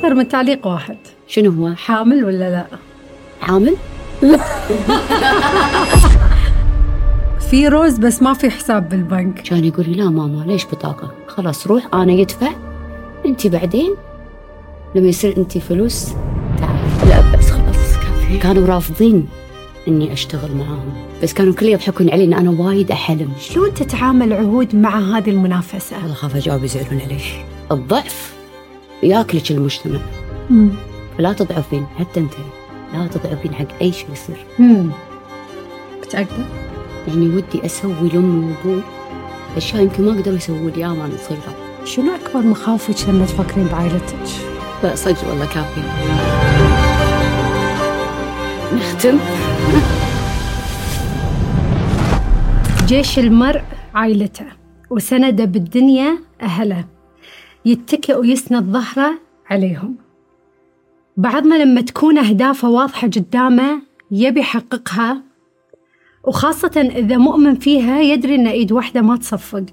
أكثر من تعليق واحد. شنو هو؟ حامل ولا لا؟ حامل؟ في روز بس ما في حساب بالبنك. كان يقول لي لا ماما ليش بطاقة؟ خلاص روح أنا يدفع. أنت بعدين لما يصير أنت فلوس تعال. لا بس خلاص كافي كانوا رافضين إني أشتغل معاهم. بس كانوا كل يضحكون علي إن أنا وايد أحلم. شلون تتعامل عهود مع هذه المنافسة؟ والله خاف أجاوب يزعلون علي. الضعف ياكلك المجتمع مم. فلا تضعفين حتى أنت لا تضعفين حق أي شيء يصير. متأكدة؟ يعني ودي أسوي لأمي وأبوي أشياء يمكن ما قدروا يسووا لي إياها وأنا صغيرة شنو أكبر مخاوفك لما تفكرين بعائلتك؟ لا صدق والله كافي نختم جيش المرء عائلته وسنده بالدنيا أهله يتكئ ويسند ظهره عليهم. بعضنا لما تكون أهدافه واضحة قدامه يبي يحققها وخاصة إذا مؤمن فيها يدري إن إيد واحدة ما تصفق.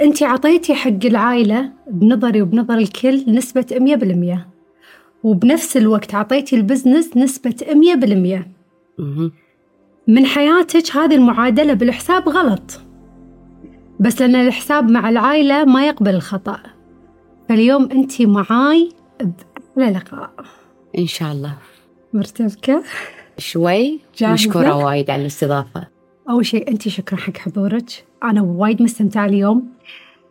أنت عطيتي حق العائلة بنظري وبنظر الكل نسبة مية بالمية وبنفس الوقت عطيتي البزنس نسبة مية بالمية. مهم. من حياتك هذه المعادلة بالحساب غلط. بس لأن الحساب مع العائلة ما يقبل الخطأ. فاليوم أنت معاي بأحلى لقاء. إن شاء الله. مرتبكة؟ شوي؟ مشكورة وايد على الاستضافة. أول شيء أنت شكرا حق حضورك. أنا وايد مستمتعة اليوم.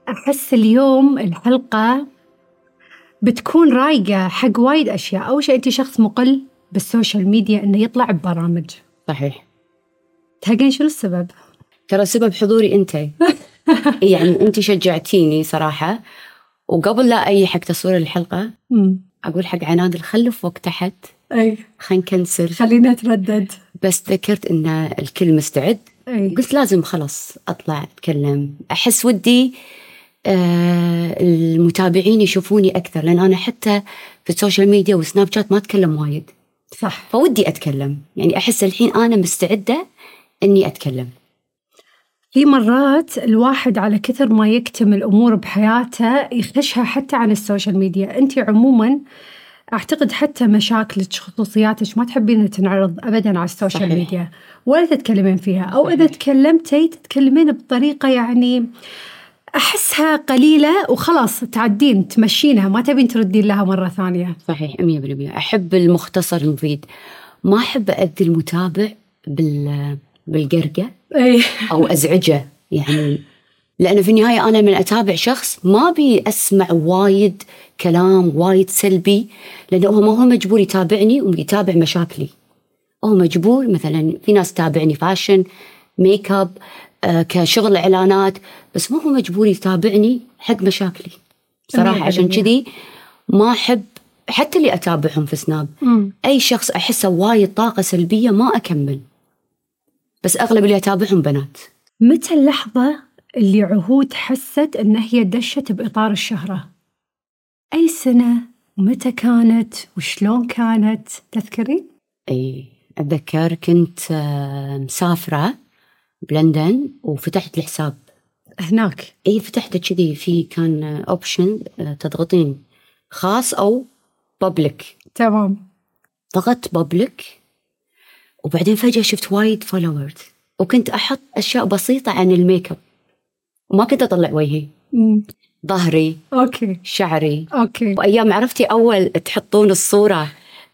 أحس اليوم الحلقة بتكون رايقة حق وايد أشياء. أول شيء أنت شخص مقل بال social media إنه يطلع ببرامج. صحيح. تهقين شنو السبب؟ ترى سبب حضوري أنت. يعني أنت شجعتيني صراحة. وقبل لا أيي حق تصوير الحلقة امم أقول حق عناد خلي فوق تحت. أي. خلينا نكنسل. خلينا نتردد. بس ذكرت إن الكل مستعد. أي. قلت لازم خلاص أطلع أتكلم. أحس ودي آه المتابعين يشوفوني أكثر لأن أنا حتى في ال social media وسناب شات ما أتكلم وايد. صح. فودي أتكلم. يعني أحس الحين أنا مستعدة إني أتكلم. في مرات الواحد على كثر ما يكتم الأمور بحياته يخشها حتى عن السوشيال ميديا. أنت عموما أعتقد حتى مشاكلك خصوصياتك ما تحبين تنعرض أبدا على ال social صحيح. ميديا ولا تتكلمين فيها. أو إذا صحيح. تكلمتي تتكلمين بطريقة يعني أحسها قليلة وخلاص تعدين تمشينها ما تبين تردين لها مرة ثانية. صحيح 100% أحب المختصر المفيد. ما أحب أذي المتابع بال بالقرقة أي أو أزعجه يعني لأنه في النهاية أنا من أتابع شخص ما بي أسمع وايد كلام وايد سلبي لأنه هو ما هو مجبور يتابعني ويتابع مشاكلي. هو مجبور مثلا في ناس تتابعني فاشن ميك اب آه كشغل إعلانات بس ما هو مجبور يتابعني حق مشاكلي. صراحة عشان كذي ما أحب حتى اللي أتابعهم في سناب. مم. أي شخص أحسه وايد طاقة سلبية ما أكمل. بس أغلب اللي اتابعهم بنات متى اللحظة اللي عهود حست إن هي دشت بإطار الشهرة؟ أي سنة؟ ومتى كانت؟ وشلون كانت؟ تذكرين؟ أي أتذكر كنت آه، مسافرة بلندن وفتحت الحساب هناك إي فتحته كذي في كان option تضغطين خاص أو public تمام ضغطت public وبعدين فجأة شفت وايد followers وكنت أحط أشياء بسيطة عن الميك اب. وما كنت أطلع وجهي. ظهري okay. شعري. okay. وأيام عرفتي أول تحطون الصورة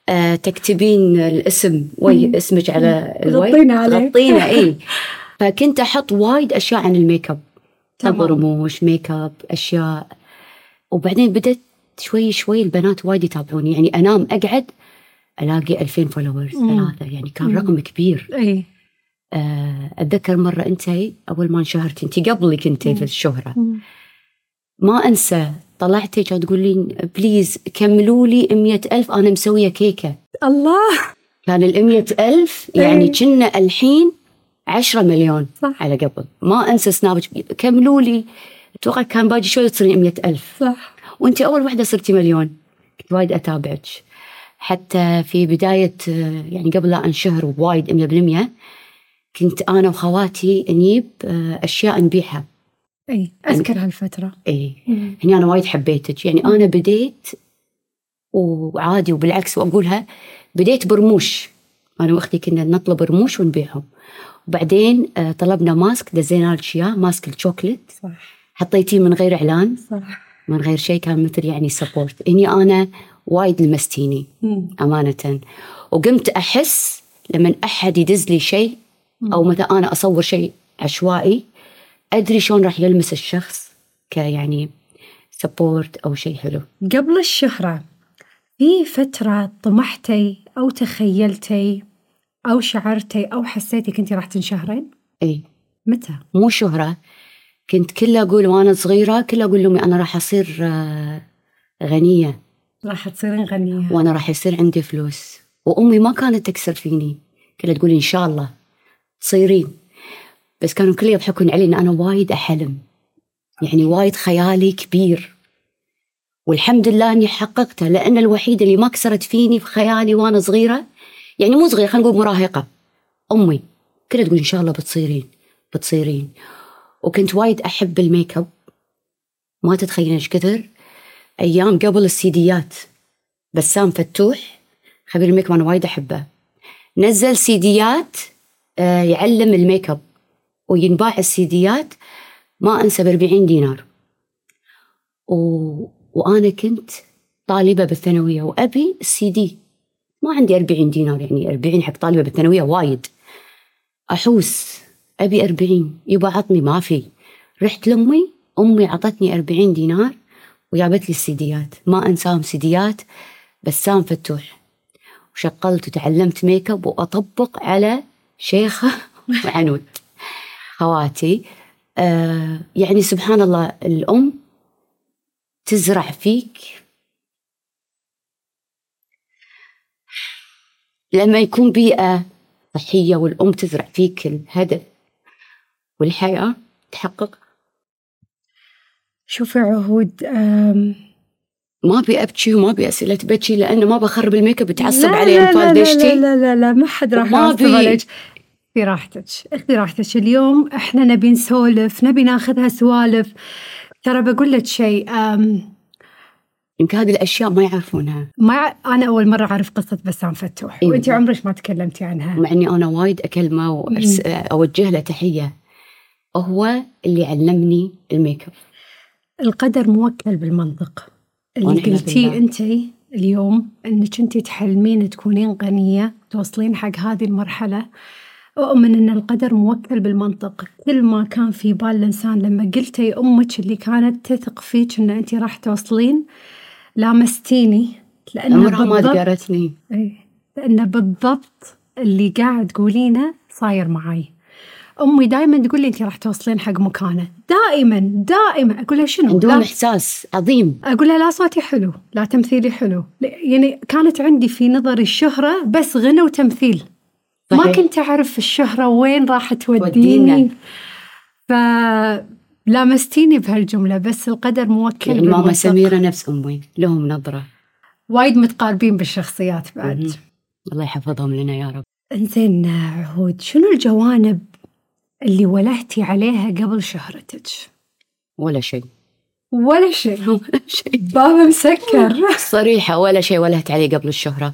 آه، تكتبين الاسم وي اسمك على الوجه. تغطينه عليه. تغطينه إي. فكنت أحط وايد أشياء عن الميك اب. رموش ميك اب أشياء. وبعدين بدت شوي شوي البنات وايد يتابعوني. يعني أنام أقعد ألاقي 2000 followers مم. ثلاثة يعني كان رقم كبير. أي. آه، أتذكر مرة أنت أول ما انشهرتي أنت قبلي كنتي في الشهرة. مم. ما أنسى طلعتي كانت تقولين please كملوا لي 100 ألف أنا مسوية كيكة. الله. كان ال 100 ألف يعني. كنا الحين 10 مليون صح. على قبل. ما أنسى سناب كملوا لي. أتوقع كان باقي شوي تصيرين 100 ألف. صح. وأنت أول واحدة صرتي مليون. كنت وايد أتابعك. حتى في بداية آه، يعني قبل لا أنشهر وايد 100% كنت أنا وخواتي نجيب آه، أشياء نبيعها. إي أذكر هالفترة. إي. هني أنا وايد حبيتك. يعني أنا بديت وعادي وبالعكس وأقولها بديت برموش. أنا وأختي كنا نطلب رموش ونبيعهم. وبعدين آه، طلبنا mask دزينا لك اياه mask ال chocolate صح. حطيتيه من غير إعلان. صح. من غير شيء كان مثل يعني support اني أنا وايد لمستيني. أمانة وقمت أحس لما أحد يدز لي شيء أو مثلا أنا أصور شيء عشوائي أدري شلون راح يلمس الشخص كيعني سبورت أو شيء حلو قبل الشهرة في فترة طمحتي أو تخيلتي أو شعرتي أو حسيتي كنتي راح تنشهرين؟ إي متى؟ مو شهرة كنت كل أقول وأنا صغيرة كل أقول لأمي أنا راح أصير آه، غنية راح تصيرين غنية وأنا راح يصير عندي فلوس. وأمي ما كانت تكسر فيني. كلها تقول إن شاء الله تصيرين. بس كانوا كل يضحكون علي إن أنا وايد أحلم. يعني وايد خيالي كبير. والحمد لله إني حققته لأن الوحيدة اللي ما كسرت فيني في خيالي وأنا صغيرة يعني مو صغيرة خلينا نقول مراهقة. أمي كلها تقول إن شاء الله بتصيرين بتصيرين. وكنت وايد أحب الميك أب. ما تتخيلين إيش كثر. أيام قبل السيديات. بسام فتوح خبير الميك اب أنا وايد أحبه. نزل سيديات آه، يعلم الميك أب. وينباع السيديات ما أنسى ب 40 دينار. و... وأنا كنت طالبة بالثانوية وأبي السي دي. ما عندي 40 دينار يعني 40 حق طالبة بالثانوية وايد. أحوس أبي أربعين. يبا عطني ما في. رحت لأمي أمي عطتني أربعين دينار. وجابت لي السيديات. ما أنساهم سيديات بسام فتوح. وشغلت وتعلمت ميك اب وأطبق على شيخة وعنود. خواتي. آه يعني سبحان الله الأم تزرع فيك. لما يكون بيئة صحية والأم تزرع فيك الهدف والحياة تحقق شوفي عهود. ما أبي أبكي وما أبي اسئله بكي لأنه ما بخرب الميك أب تعصب علي لا انفال لا لا لا لا لا ما حد راح يعصب. عليك في راحتك اخذي راحتك اليوم إحنا نبي نسولف نبي ناخذها سوالف ترى بقول لك شيء. يمكن هذه الأشياء ما يعرفونها ما أنا أول مرة أعرف قصة بسام فتوح إيه. وانت عمرك ما تكلمتي عنها مع إني أنا وايد أكلمه وأرس... أوجه له تحية هو اللي علمني الميك أب القدر موكل بالمنطق. اللي قلتيه. أنت اليوم إنك أنت تحلمين تكونين غنية توصلين حق هذه المرحلة. اؤمن أن القدر موكل بالمنطق. كل ما كان في بال الإنسان لما قلتي أمك اللي كانت تثق فيك إن أنت راح توصلين لامستيني. لأن عمرها ما ذكرتني إيه، لأن بالضبط اللي قاعد تقولينه صاير معي أمي دائما تقول لي انت راح توصلين حق مكانه. دائما دائما أقول لها شنو؟ عندهم إحساس عظيم. أقول لها لا صوتي حلو لا تمثيلي حلو. يعني كانت عندي في نظري الشهرة بس غنى وتمثيل. ما صحيح. كنت أعرف الشهرة وين راح. توديني. فلامستيني بهالجملة بس القدر موكل يعني ماما. سميرة نفس أمي لهم نظرة. وايد متقاربين بالشخصيات بعد. الله يحفظهم لنا يا رب. انزين عهود شنو الجوانب اللي ولهتي عليها قبل شهرتك. ولا شيء. ولا شيء. ولا شيء. باب مسكر. صريحة ولا شيء ولهت عليه قبل الشهرة.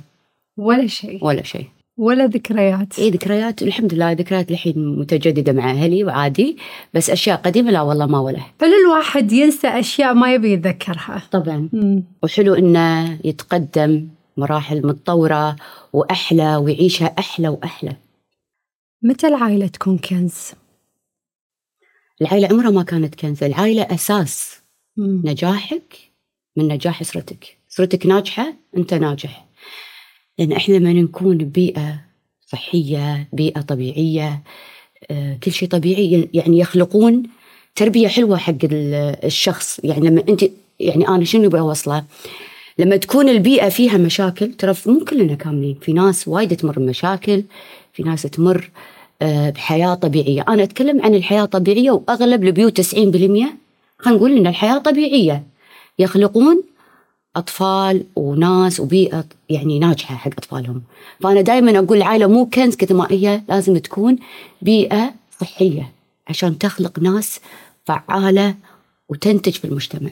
ولا شيء. ولا شيء. ولا ذكريات. اي ذكريات الحمد لله ذكريات الحين متجددة مع أهلي وعادي بس أشياء قديمة لا والله ما ولا حلو الواحد ينسى أشياء ما يبي يتذكرها. طبعا. مم. وحلو إنه يتقدم مراحل متطورة وأحلى ويعيشها أحلى وأحلى. متى العائلة تكون كنز؟ العائلة عمرها ما كانت كنز. العائلة أساس مم. نجاحك من نجاح أسرتك. أسرتك ناجحة أنت ناجح. لأن إحنا لما نكون ببيئه صحية بيئة طبيعية آه، كل شيء طبيعي يعني يخلقون تربية حلوة حق ال- الشخص. يعني لما أنت يعني أنا شنو أبغى أوصله؟ لما تكون البيئة فيها مشاكل ترى مو كلنا كاملين في ناس وايد تمر بمشاكل. في ناس تمر آه، بحياة طبيعية. أنا أتكلم عن الحياة الطبيعية وأغلب البيوت 90% خلينا نقول إن الحياة طبيعية. يخلقون أطفال وناس وبيئة يعني ناجحة حق أطفالهم. فأنا دائما أقول العائلة مو كنز كثر ما هي لازم تكون بيئة صحية عشان تخلق ناس فعالة وتنتج في المجتمع.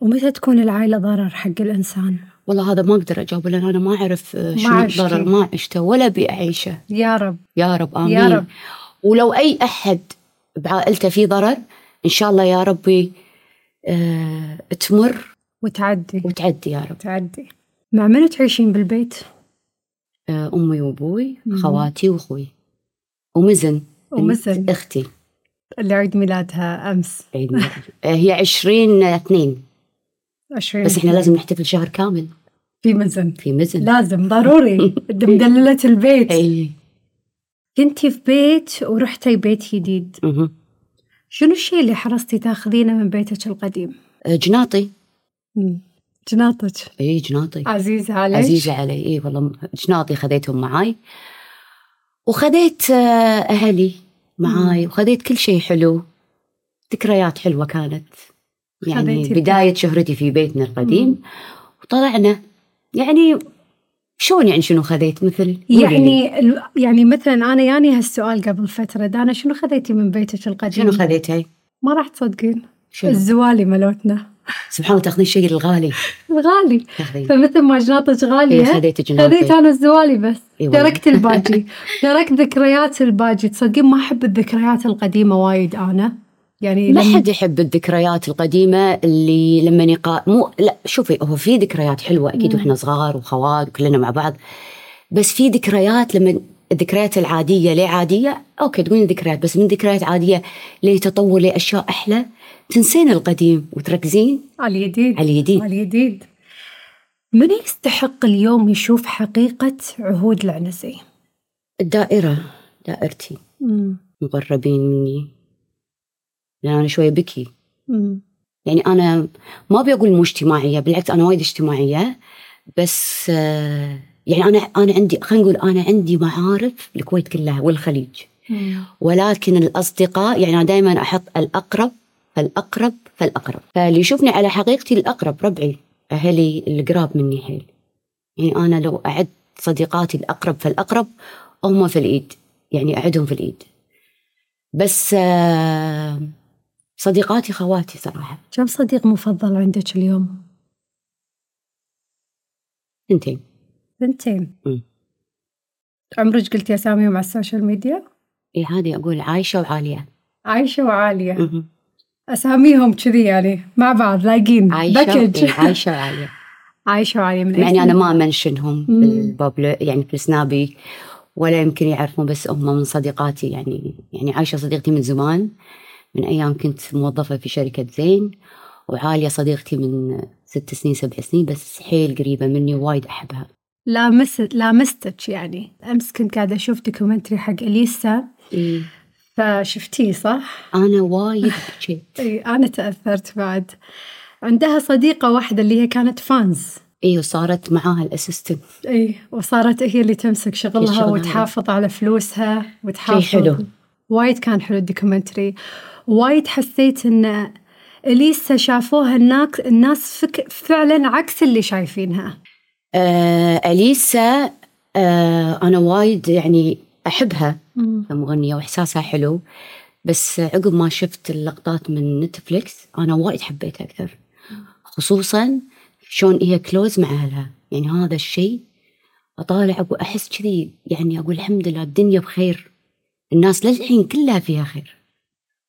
ومتى تكون العائلة ضرر حق الإنسان؟ والله هذا ما أقدر أجاوب لأن أنا ما أعرف آه، شنو. الضرر ما عشته ولا بأعيشه يا رب. يا رب آمين. يا رب. ولو أي أحد بعائلته في ضرر إن شاء الله يا ربي آه تمر وتعدي. وتعدي يا رب. تعدي مع منو تعيشين بالبيت؟ آه أمي وأبوي مم. خواتي وأخوي. ومزن ومزن. أختي. اللي عيد ميلادها أمس. عيد ميلاد. آه هي عشرين اثنين. 20 بس إحنا لازم نحتفل شهر كامل. في مزن. في مزن. لازم ضروري. مدللة البيت. أي. كنتي في بيت ورحتي بيت جديد. شنو الشيء اللي حرصتي تاخذينه من بيتك القديم؟ آه جناطي. جناطك. إي جناطي. عزيزة عليك عزيزة علي. إي والله جناطي خذيتهم معاي. وخذيت آه، أهلي معاي. وخذيت كل شيء حلو. ذكريات حلوة كانت. يعني بداية شهرتي في بيتنا مم. القديم وطلعنا يعني شلون يعني شنو خذيت مثل. يعني يعني مثلا أنا ياني هالسؤال قبل فترة دانا شنو خذيتي من بيتك القديم؟ شنو خذيتي؟ ما راح تصدقين شنو؟ الزوالي ملوتنا سبحان الله تاخذين الشيء الغالي الغالي فمثل ما جناطك إيه غاليه خذيت جناطي خذيت أنا الزوالي بس إي والله. تركت الباجي تركت ذكريات الباجي تصدقين ما أحب الذكريات القديمة وايد أنا يعني ما حد يحب الذكريات القديمة اللي لما يقا مو لا شوفي هو في ذكريات حلوة أكيد مم. وإحنا صغار وخوات وكلنا مع بعض بس في ذكريات لما الذكريات العادية ليه عادية أوكي تقولين ذكريات بس من ذكريات عادية لتطور لأشياء أحلى تنسين القديم وتركزين على الجديد على الجديد على الجديد من يستحق اليوم يشوف حقيقة عهود العنزي؟ الدائرة دائرتي مم. مقربين مني لأن أنا شوية بكي. مم. يعني أنا ما أبي أقول مو اجتماعية بالعكس أنا وايد اجتماعية بس آه، يعني أنا أنا عندي خلينا نقول أنا عندي معارف الكويت كلها والخليج. مم. ولكن الأصدقاء يعني أنا دائما أحط الأقرب فالأقرب فالأقرب. فاللي يشوفني على حقيقتي الأقرب ربعي أهلي القراب مني حيل. يعني أنا لو أعد صديقاتي الأقرب فالأقرب هم في الإيد. يعني أعدهم في الإيد. بس آه، صديقاتي خواتي صراحة كم صديق مفضل عندك اليوم؟ بنتين مم. عمرك قلتي اساميهم على ال social media؟ إي عادي أقول عايشة وعالية عايشة وعالية مهم. أساميهم كذي يعني مع بعض لايقين package عايشة وعالية عايشة وعالية من يعني سنة؟ ما منشنهم مم. بال public يعني في السنابي ولا يمكن يعرفون بس هم من صديقاتي يعني يعني عايشة صديقتي من زمان من أيام كنت موظفة في شركة زين وعالية صديقتي من ست سنين سبع سنين بس حيل قريبة مني وايد أحبها لامست لامستك يعني أمس كنت قاعدة أشوف documentary حق إليسا إيه. فشفتيه صح؟ أنا وايد بكيت إي أنا تأثرت بعد عندها صديقة واحدة اللي هي كانت fans إيه وصارت معاها ال assistant إي وصارت هي اللي تمسك شغلها شغلها. وتحافظ على فلوسها وتحافظ شي حلو. وايد كان حلو ال documentary. وايد حسيت إن إليسا شافوها الناس الناس فك فعلا عكس اللي شايفينها. آه أليسا آه أنا وايد يعني أحبها. كمغنية وإحساسها حلو. بس عقب ما شفت اللقطات من نتفليكس أنا وايد حبيتها أكثر. خصوصا شلون هي close مع أهلها. يعني هذا الشيء أطالع أقول أحس كذي يعني أقول الحمد لله الدنيا بخير. الناس للحين كلها فيها خير.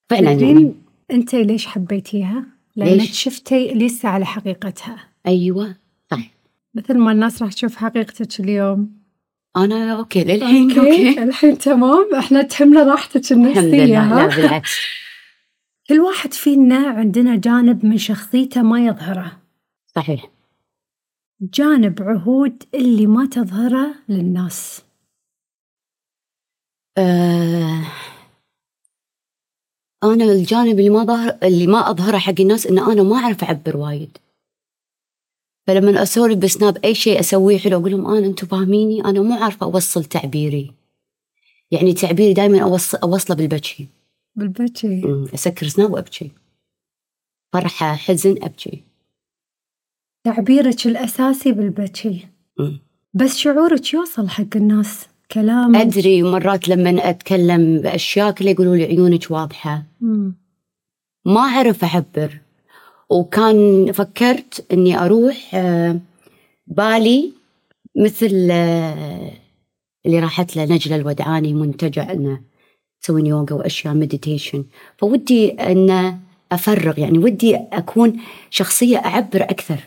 فعلا يعني أنت ليش حبيتيها؟ لأنك ليش؟ شفتي اليسا على حقيقتها. أيوة. صح مثل ما الناس راح تشوف حقيقتك اليوم. أنا okay للحين okay okay. الحين تمام. إحنا تهمنا راحتك الحمد لله. لا؟ بالعكس. كل واحد فينا عندنا جانب من شخصيته ما يظهره. صحيح. جانب عهود اللي ما تظهره للناس. آه أنا الجانب اللي ما ظهر اللي ما أظهره حق الناس إن أنا ما أعرف أعبر وايد. فلما أسولف بسناب أي شيء أسويه حلو أقول لهم أنا أنتم فاهميني؟ أنا مو عارفة أوصل تعبيري. يعني تعبيري دائما أوصل أوصله بالبكي. بالبكي. أسكر سناب وأبكي. فرحة حزن أبكي. تعبيرك الأساسي بالبكي. بس شعورك يوصل حق الناس. كلام أدري مرات لما أتكلم بأشياء كلها يقولوا لي عيونك واضحة. مم. ما أعرف أعبر. وكان فكرت إني أروح آه، بالي مثل آه، اللي راحت له نجلة الودعاني منتجع إنه تسوين يوغا وأشياء meditation فودي إنه أفرغ يعني ودي أكون شخصية أعبر أكثر.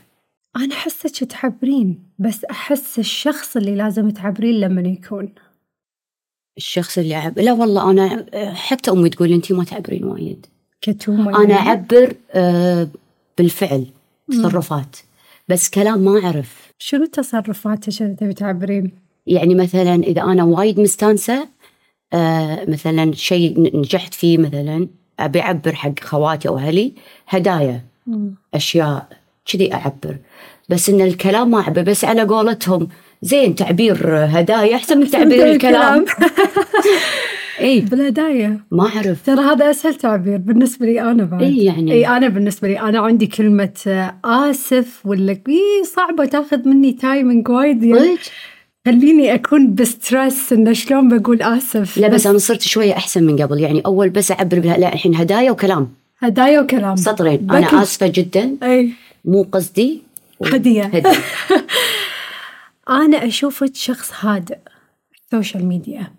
أنا أحسك تعبرين بس أحس الشخص اللي لازم تعبرين لما يكون. الشخص اللي أعبر لا والله أنا حتى أمي تقول أنت ما تعبرين وايد. كتومة أنا يعني. أعبر آه، بالفعل تصرفات بس كلام ما أعرف. شنو تصرفاتك اللي تبي تعبرين؟ يعني مثلا إذا أنا وايد مستانسة آه، مثلا شيء نجحت فيه مثلا أبي أعبر حق خواتي أو أهلي هدايا أشياء. كذي أعبر. بس إن الكلام ما أعبر بس على قولتهم زين تعبير هدايا أحسن من تعبير الكلام. إي بالهدايا ما أعرف. ترى هذا أسهل تعبير بالنسبة لي أنا بعد. إي يعني. اي أنا بالنسبة لي أنا عندي كلمة آسف ولا اي صعبة تأخذ مني timing وايد يعني؟ خليني أكون ب stress انه شلون بقول آسف. لا بس أنا صرت شوية أحسن من قبل. يعني أول بس بها لا الحين هدايا وكلام. هدايا وكلام. سطرين. أنا آسفة جدا. اي مو قصدي هدية. هدية أنا أشوفك شخص هادئ ال social media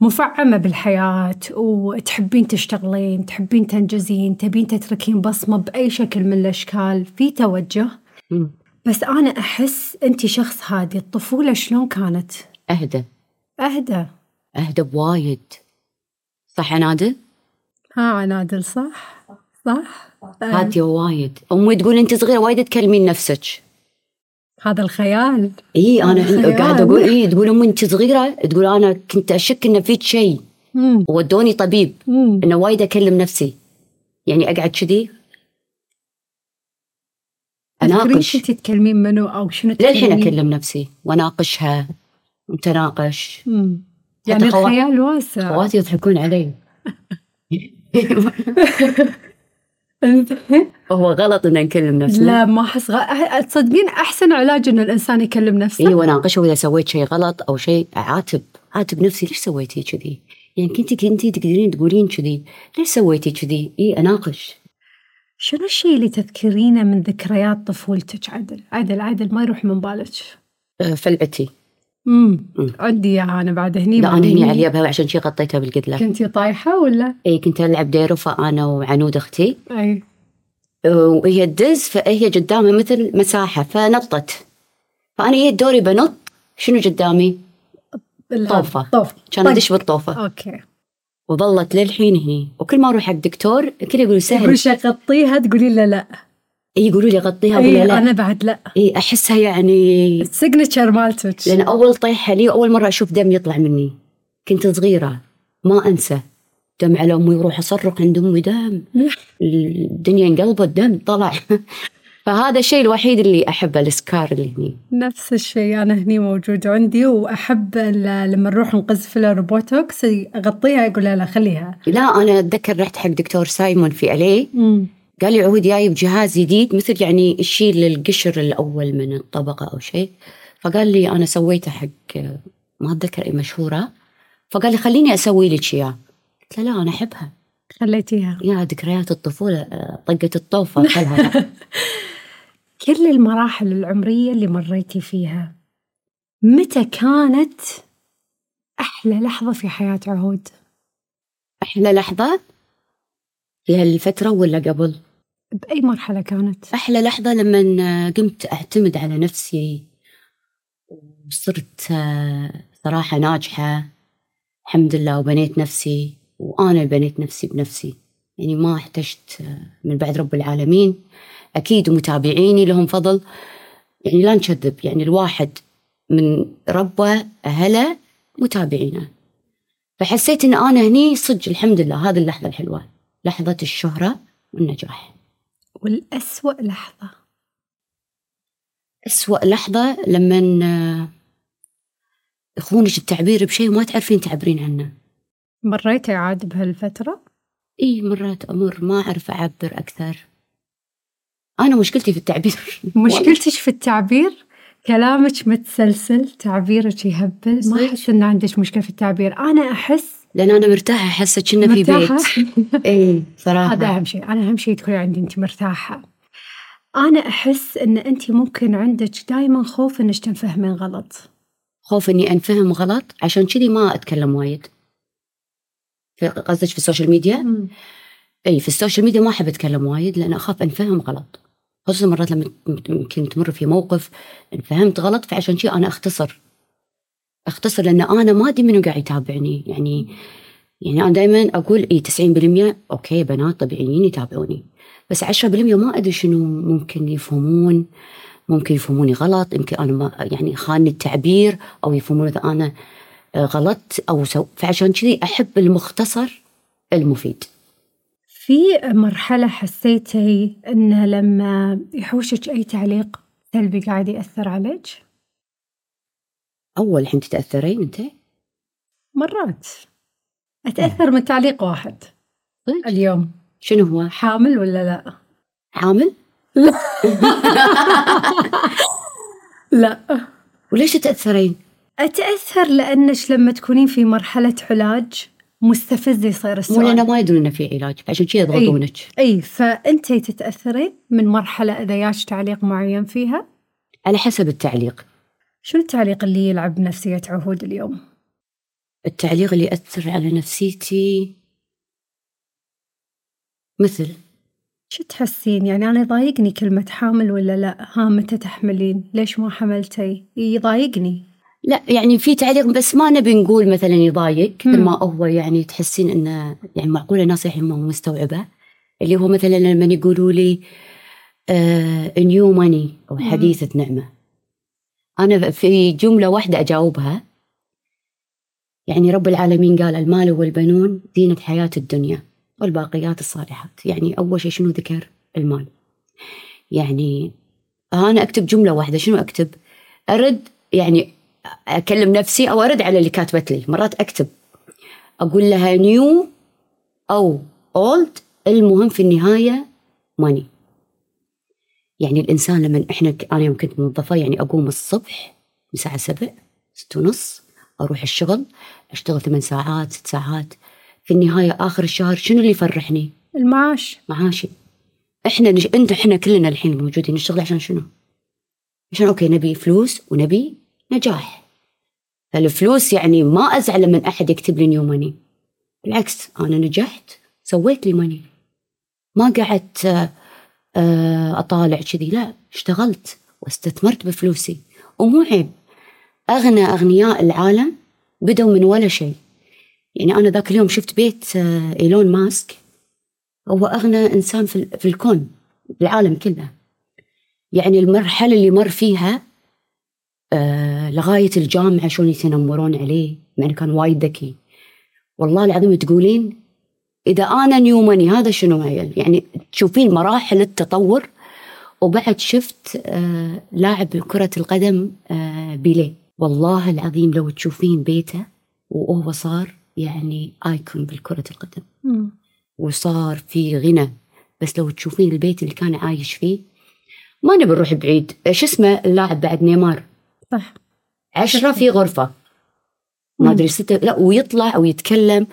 مفعمة بالحياة وتحبين تشتغلين تحبين تنجزين تبين تتركين بصمة بأي شكل من الأشكال في توجه مم. بس أنا أحس أنت شخص هادي الطفولة شلون كانت؟ أهدى أهدى أهدى بوايد صح يا نادل؟ ها عنادل صح؟ صح؟ آه، هادية وايد. أمي تقول أنت صغيرة وايد تكلمين نفسك. هذا الخيال. إي أنا. قاعدة أقول إي تقول أمي أنت صغيرة تقول أنا كنت أشك انه فيك شيء. ودوني طبيب مم. إنه وايد أكلم نفسي. يعني أقعد كذي. أناقش. كنتي تكلمين منو أو شنو للحين؟ أكلم نفسي وأناقشها ونتناقش مم. يعني الخيال واسع. خواتي يضحكون علي. هو غلط ان نكلم نفسنا لا ما أحس غ... تصدقين أحسن علاج إن الإنسان يكلم نفسه؟ اي واناقشه واذا سويت شيء غلط أو شيء اعاتب عاتب نفسي ليش سويتي كذي؟ يعني كنتي كنتي تقدرين تقولين كذي. ليش سويتي كذي؟ اي أناقش. شنو الشيء اللي تذكرينه من ذكريات طفولتك عدل؟ عدل عدل ما يروح من بالك. آه، فلعتي. امم مم. عندي إياها أنا بعد هني لا أنا هني على اليابها عشان شي غطيتها بالقدلة. كنتي طايحة ولا؟ اي كنت ألعب ديرفه أنا وعنود أختي. أي. وهي تدز فهي قدامها مثل مساحة فنطت. فأنا جيت دوري بنط شنو قدامي؟ طوفة. طوف كان. أدش بالطوفة. okay. وظلت للحين هني. وكل ما أروح حق دكتور كل يقول سهل. يقول شي غطيها تقولي له لا. يقولوا لي غطيها ولا لا. أنا بعد لا. اي أحسها يعني ال signature مالتك. لأن أول طيحه لي وأول مرة أشوف دم يطلع مني. كنت صغيرة ما أنسى. دم على أمي وأروح أصرخ عند أمي دم. الدنيا انقلبت دم طلع. فهذا الشيء الوحيد اللي احبه ال scar اللي هني. نفس الشيء أنا هني موجود عندي وأحب لما نروح نقز filler و Botox أغطيها يقول لا لا خليها. لا أنا أتذكر رحت حق دكتور سايمون في LA قال لي عود جايب جهاز جديد مثل يعني يشيل القشر الأول من الطبقة أو شيء. فقال لي أنا سويته حق ما أتذكر إي مشهورة. فقال لي خليني أسوي لك إياه. قلت له لا أنا أحبها. خليتيها. يا ذكريات الطفولة طقه الطوفة خلها. كل المراحل العمرية اللي مريتي فيها متى كانت أحلى لحظة في حياة عهود؟ أحلى لحظة؟ في هالفترة ولا قبل؟ بأي مرحلة كانت؟ أحلى لحظة لما قمت أعتمد على نفسي وصرت آه، صراحة ناجحة. الحمد لله وبنيت نفسي اللي بنيت نفسي بنفسي. يعني ما احتجت آه، من بعد رب العالمين. أكيد متابعيني لهم فضل. يعني لا نكذب يعني الواحد من ربه أهله متابعينه. فحسيت إن أنا هني صدق الحمد لله هذه اللحظة الحلوة. لحظة الشهرة والنجاح. والأسوأ لحظة. أسوأ لحظة لما آه، يخونك التعبير بشيء ما تعرفين تعبرين عنه. مريتي عاد بهالفترة؟ إيه مرات أمر ما أعرف أعبر أكثر. أنا مشكلتي في التعبير. مشكلتك في التعبير؟ كلامك متسلسل تعبيرك يهبل. ما؟ أحس إن عندك مشكلة في التعبير. أنا أحس لأن أنا مرتاحة احس كنا في؟ بيت. اي صراحة. هذا أهم شيء. أنا أهم شيء تكوني عندي انت مرتاحة. أنا أحس إن انت ممكن عندك دائما خوف إنك تنفهمين غلط. خوف إني أنفهم غلط؟ عشان كذي ما أتكلم وايد. في- قصدك في ال social media؟ إي في ال social media ما أحب أتكلم وايد لأن أخاف أنفهم غلط. خصوصا مرات لما يمكن تمر في موقف فهمت غلط فعشان شي أنا أختصر. أختصر لأن أنا ما أدري منو قاعد يتابعني. يعني يعني أنا دائما أقول اي 90% okay بنات طبيعيين يتابعوني. بس 10% ما أدري شنو ممكن يفهمون. ممكن يفهموني غلط. يمكن أنا ما يعني خاني التعبير أو يفهمون إذا أنا غلطت أو سو. فعشان كذي أحب المختصر المفيد. في مرحلة حسيتي إن لما يحوشك أي تعليق سلبي قاعد يأثر عليك؟ أول الحين تتأثرين أنت؟ مرات. أتأثر من تعليق واحد. اليوم. شنو هو؟ حامل ولا لا؟ حامل؟ لا. وليش تتأثرين؟ أتأثر لانك لما تكونين في مرحلة علاج مستفز يصير السؤال. لأن ما يدرون إنه في علاج عشان كذي يضغطونك. إي فانتي تتأثرين من مرحلة إذا ياك تعليق معين فيها؟ على حسب التعليق. شنو التعليق اللي يلعب نفسيه عهود اليوم؟ التعليق اللي يأثر على نفسيتي مثل. شو تحسين؟ يعني أنا يضايقني كلمة حامل ولا لا؟ ها متى تحملين؟ ليش ما حملتي؟ يضايقني. لا يعني في تعليق بس ما نبي نقول مثلا يضايق مثل. ما هو يعني تحسين إنه يعني معقولة الناس الحين ما مستوعبة. اللي هو مثلا لما يقولوا لي نيو ماني أو. حديثة نعمة. أنا في جملة واحدة أجاوبها. يعني رب العالمين قال المال والبنون زينة حياة الدنيا والباقيات الصالحات. يعني أول شيء شنو ذكر؟ المال. يعني أنا أكتب جملة واحدة شنو أكتب؟ أرد يعني أكلم نفسي أو أرد على اللي كاتبت لي. مرات أكتب أقول لها نيو أو أولد المهم في النهاية ماني يعني الإنسان لما إحنا أنا يوم كنت موظفة يعني أقوم الصبح من الساعة سبع ست ونص أروح الشغل أشتغل ثمان ساعات ست ساعات. في النهاية آخر الشهر شنو اللي يفرحني؟ المعاش. معاشي. إحنا نش... أنت إحنا كلنا الحين موجودين نشتغل عشان شنو؟ عشان أوكي نبي فلوس ونبي نجاح. فالفلوس يعني ما أزعل من أحد يكتب لي new money بالعكس أنا نجحت سويت لي ماني ما قعدت آه، أطالع كذي. لا اشتغلت واستثمرت بفلوسي. ومو عيب أغنى أغنياء العالم بدوا من ولا شيء. يعني أنا ذاك اليوم شفت بيت آه، إيلون ماسك. هو أغنى إنسان في, في الكون بالعالم كله. يعني المرحلة اللي مر فيها آه لغاية الجامعة شلون يتنمرون عليه إنه كان وايد ذكي. والله العظيم تقولين إذا أنا نيوماني هذا شنو عيل يعني تشوفين مراحل التطور وبعد شفت آه لاعب كرة القدم آه بيليه. والله العظيم لو تشوفين بيته وهو صار يعني آيكون بالكرة القدم. مم. وصار في غنى. بس لو تشوفين البيت اللي كان عايش فيه ما نبي نروح بعيد. شو اسمه اللاعب بعد نيمار؟ صح. عشرة في غرفة. ما مم. أدري ستة لا ويطلع ويتكلم.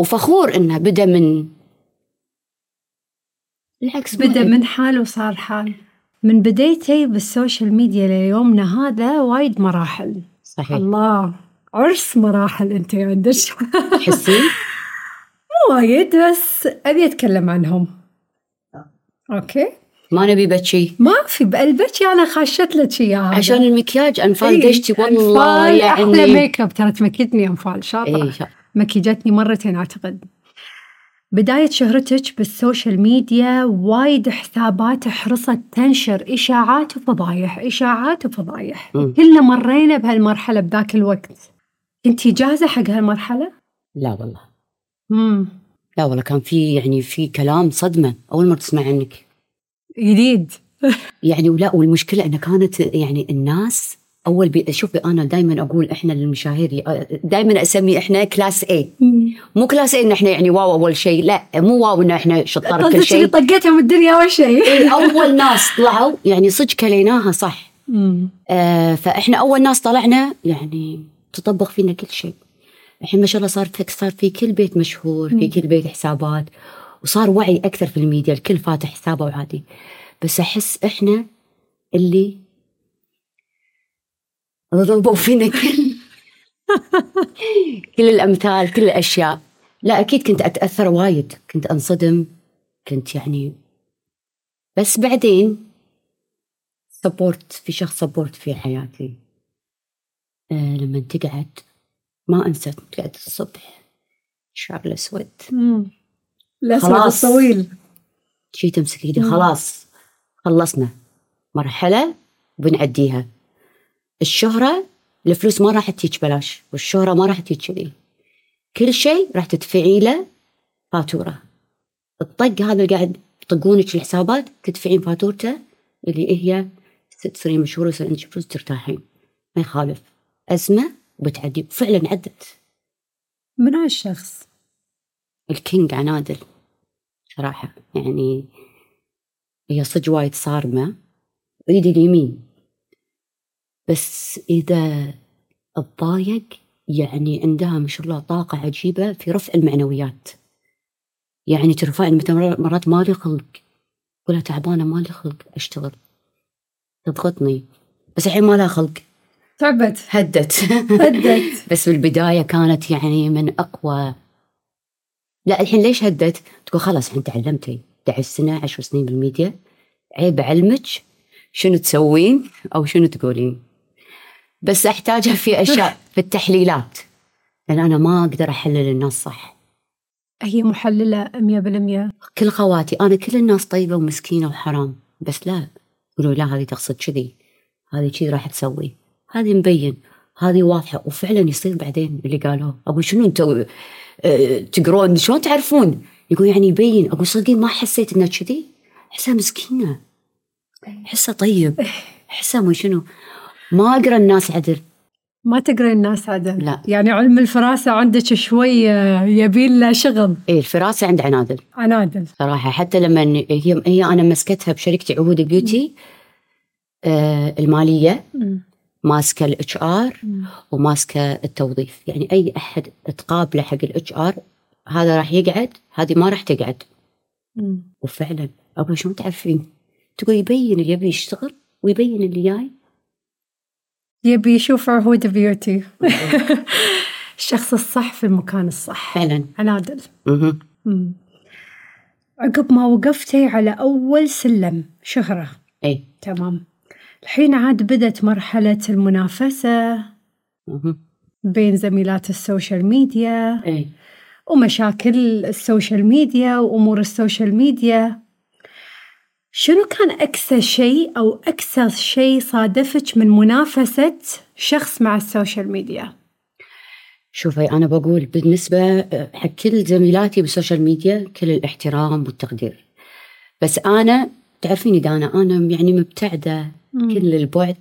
وفخور إنه بدأ من بالعكس بدأ. من حال وصار حال. من بديتي بالسوشيال ميديا ليومنا هذا وايد مراحل. صحيح. الله عرس مراحل أنت عندك تحسين؟ مو وايد بس أبي أتكلم عنهم. أوكي؟ ما نبي بتشي ما في بقلبك؟ أنا خاشت لك اياها عشان المكياج أنفال إيه، دشتي والله أنفال أحلى يعني ميك أب. ترى تمكتني أنفال شاطرة. إيه مكيجتني مرتين أعتقد. بداية شهرتك بالسوشيال ميديا وايد حسابات حرصت تنشر إشاعات وفضايح إشاعات وفضايح. كلنا مرينا بهالمرحلة بذاك الوقت. انتي جاهزة حق هالمرحلة؟ لا والله. امم لا والله كان في يعني في كلام صدمة أول مرة تسمع عنك. جديد. يعني ولا والمشكلة إنه كانت يعني الناس أول بي شوفي أنا دائما أقول إحنا للمشاهير دائما أسمي إحنا class A مو class A إن إحنا يعني wow أول شيء لا مو wow إن إحنا شطار اللي شيء. طقتهم الدنيا أول شيء؟ إيه، أول ناس طلعوا يعني صدق كليناها صح. آه فإحنا أول ناس طلعنا يعني تطبق فينا كل شيء. الحين ما شاء الله صار صار في كل بيت مشهور في كل بيت حسابات وصار وعي أكثر في الميديا الكل فاتح حسابه وعادي. بس أحس إحنا اللي ضربوا فينا كل كل الأمثال كل الأشياء. لا أكيد كنت أتأثر وايد. كنت أنصدم. كنت يعني بس بعدين support في شخص support في حياتي. آه لما تقعد ما انسى تقعد الصبح. الشعر الأسود. الأسود خلاص. الطويل. شي تمسك إيدي. خلاص. خلصنا. مرحلة وبنعديها الشهرة الفلوس ما راح تجيك بلاش والشهرة ما راح تجيك كذي. كل شيء راح تدفعي له فاتورة. الطق هذا اللي قاعد يطقونك الحسابات تدفعين فاتورته اللي هي تصيرين مشهورة ويصير عندك فلوس ترتاحين. ما يخالف. أزمة وبتعدي. وفعلا عدت. من هالشخص الكينج عنادل. صراحة يعني هي صدق وايد صارمة. ايدي اليمين. بس إذا تضايق يعني عندها ما شاء الله طاقة عجيبة في رفع المعنويات. يعني ترفعني مثلا مرات مالي خلق ولا تعبانة مالي خلق أشتغل. تضغطني بس الحين ما لها خلق. تعبت. هدت. هدت. بس بالبداية كانت يعني من أقوى. لا الحين ليش هدت؟ تقول خلاص الحين تعلمتي. 11 سنة 10 سنين بالميديا. عيب أعلمك شنو تسوين أو شنو تقولين. بس أحتاجها في أشياء في التحليلات. لأن أنا ما أقدر أحلل الناس صح. هي محللة مية بالمية. كل خواتي أنا كل الناس طيبة ومسكينة وحرام بس لا. يقولوا لا هذه تقصد كذي. هذه كذي راح تسوي. هذه مبين. هذه واضحة. وفعلا يصير بعدين اللي قالوه. أقول شنو أنتوا آه، تقرون؟ شلون تعرفون؟ يقول يعني يبين. أقول صدقين ما حسيت إنها كذي. أحسها مسكينة. أحسها طيب. أحسها مو شنو. ما أقرأ الناس عدل. ما تقرأ الناس عدل. لا. يعني علم الفراسة عندك شوي آه، يبين له شغل. إيه الفراسة عند عنادل. عنادل. صراحة حتى لما هي هي أنا مسكتها بشركتي عهود Beauty آه المالية ماسكة ال HR وماسكة التوظيف. يعني أي أحد تقابله حق ال HR هذا راح يقعد هذه ما راح تقعد. مم. وفعلا أقول شلون تعرفين؟ تقول يبين اللي يبي يشتغل ويبين اللي جاي. يبي يشوف عهود Beauty. الشخص الصح في المكان الصح. فعلا. عنادل. عقب ما وقفتي على أول سلم شهرة. إي. تمام. الحين عاد بدت مرحلة المنافسة. بين زميلات السوشيال ميديا. إي. ومشاكل السوشيال ميديا وأمور السوشيال ميديا. شنو كان أكثر شيء أو أكثر شيء صادفك من منافسة شخص مع السوشيال ميديا؟ شوفي أنا بقول بالنسبة حق كل زميلاتي بالسوشيال ميديا كل الاحترام والتقدير. بس أنا تعرفيني دانا أنا يعني مبتعدة كل البعد.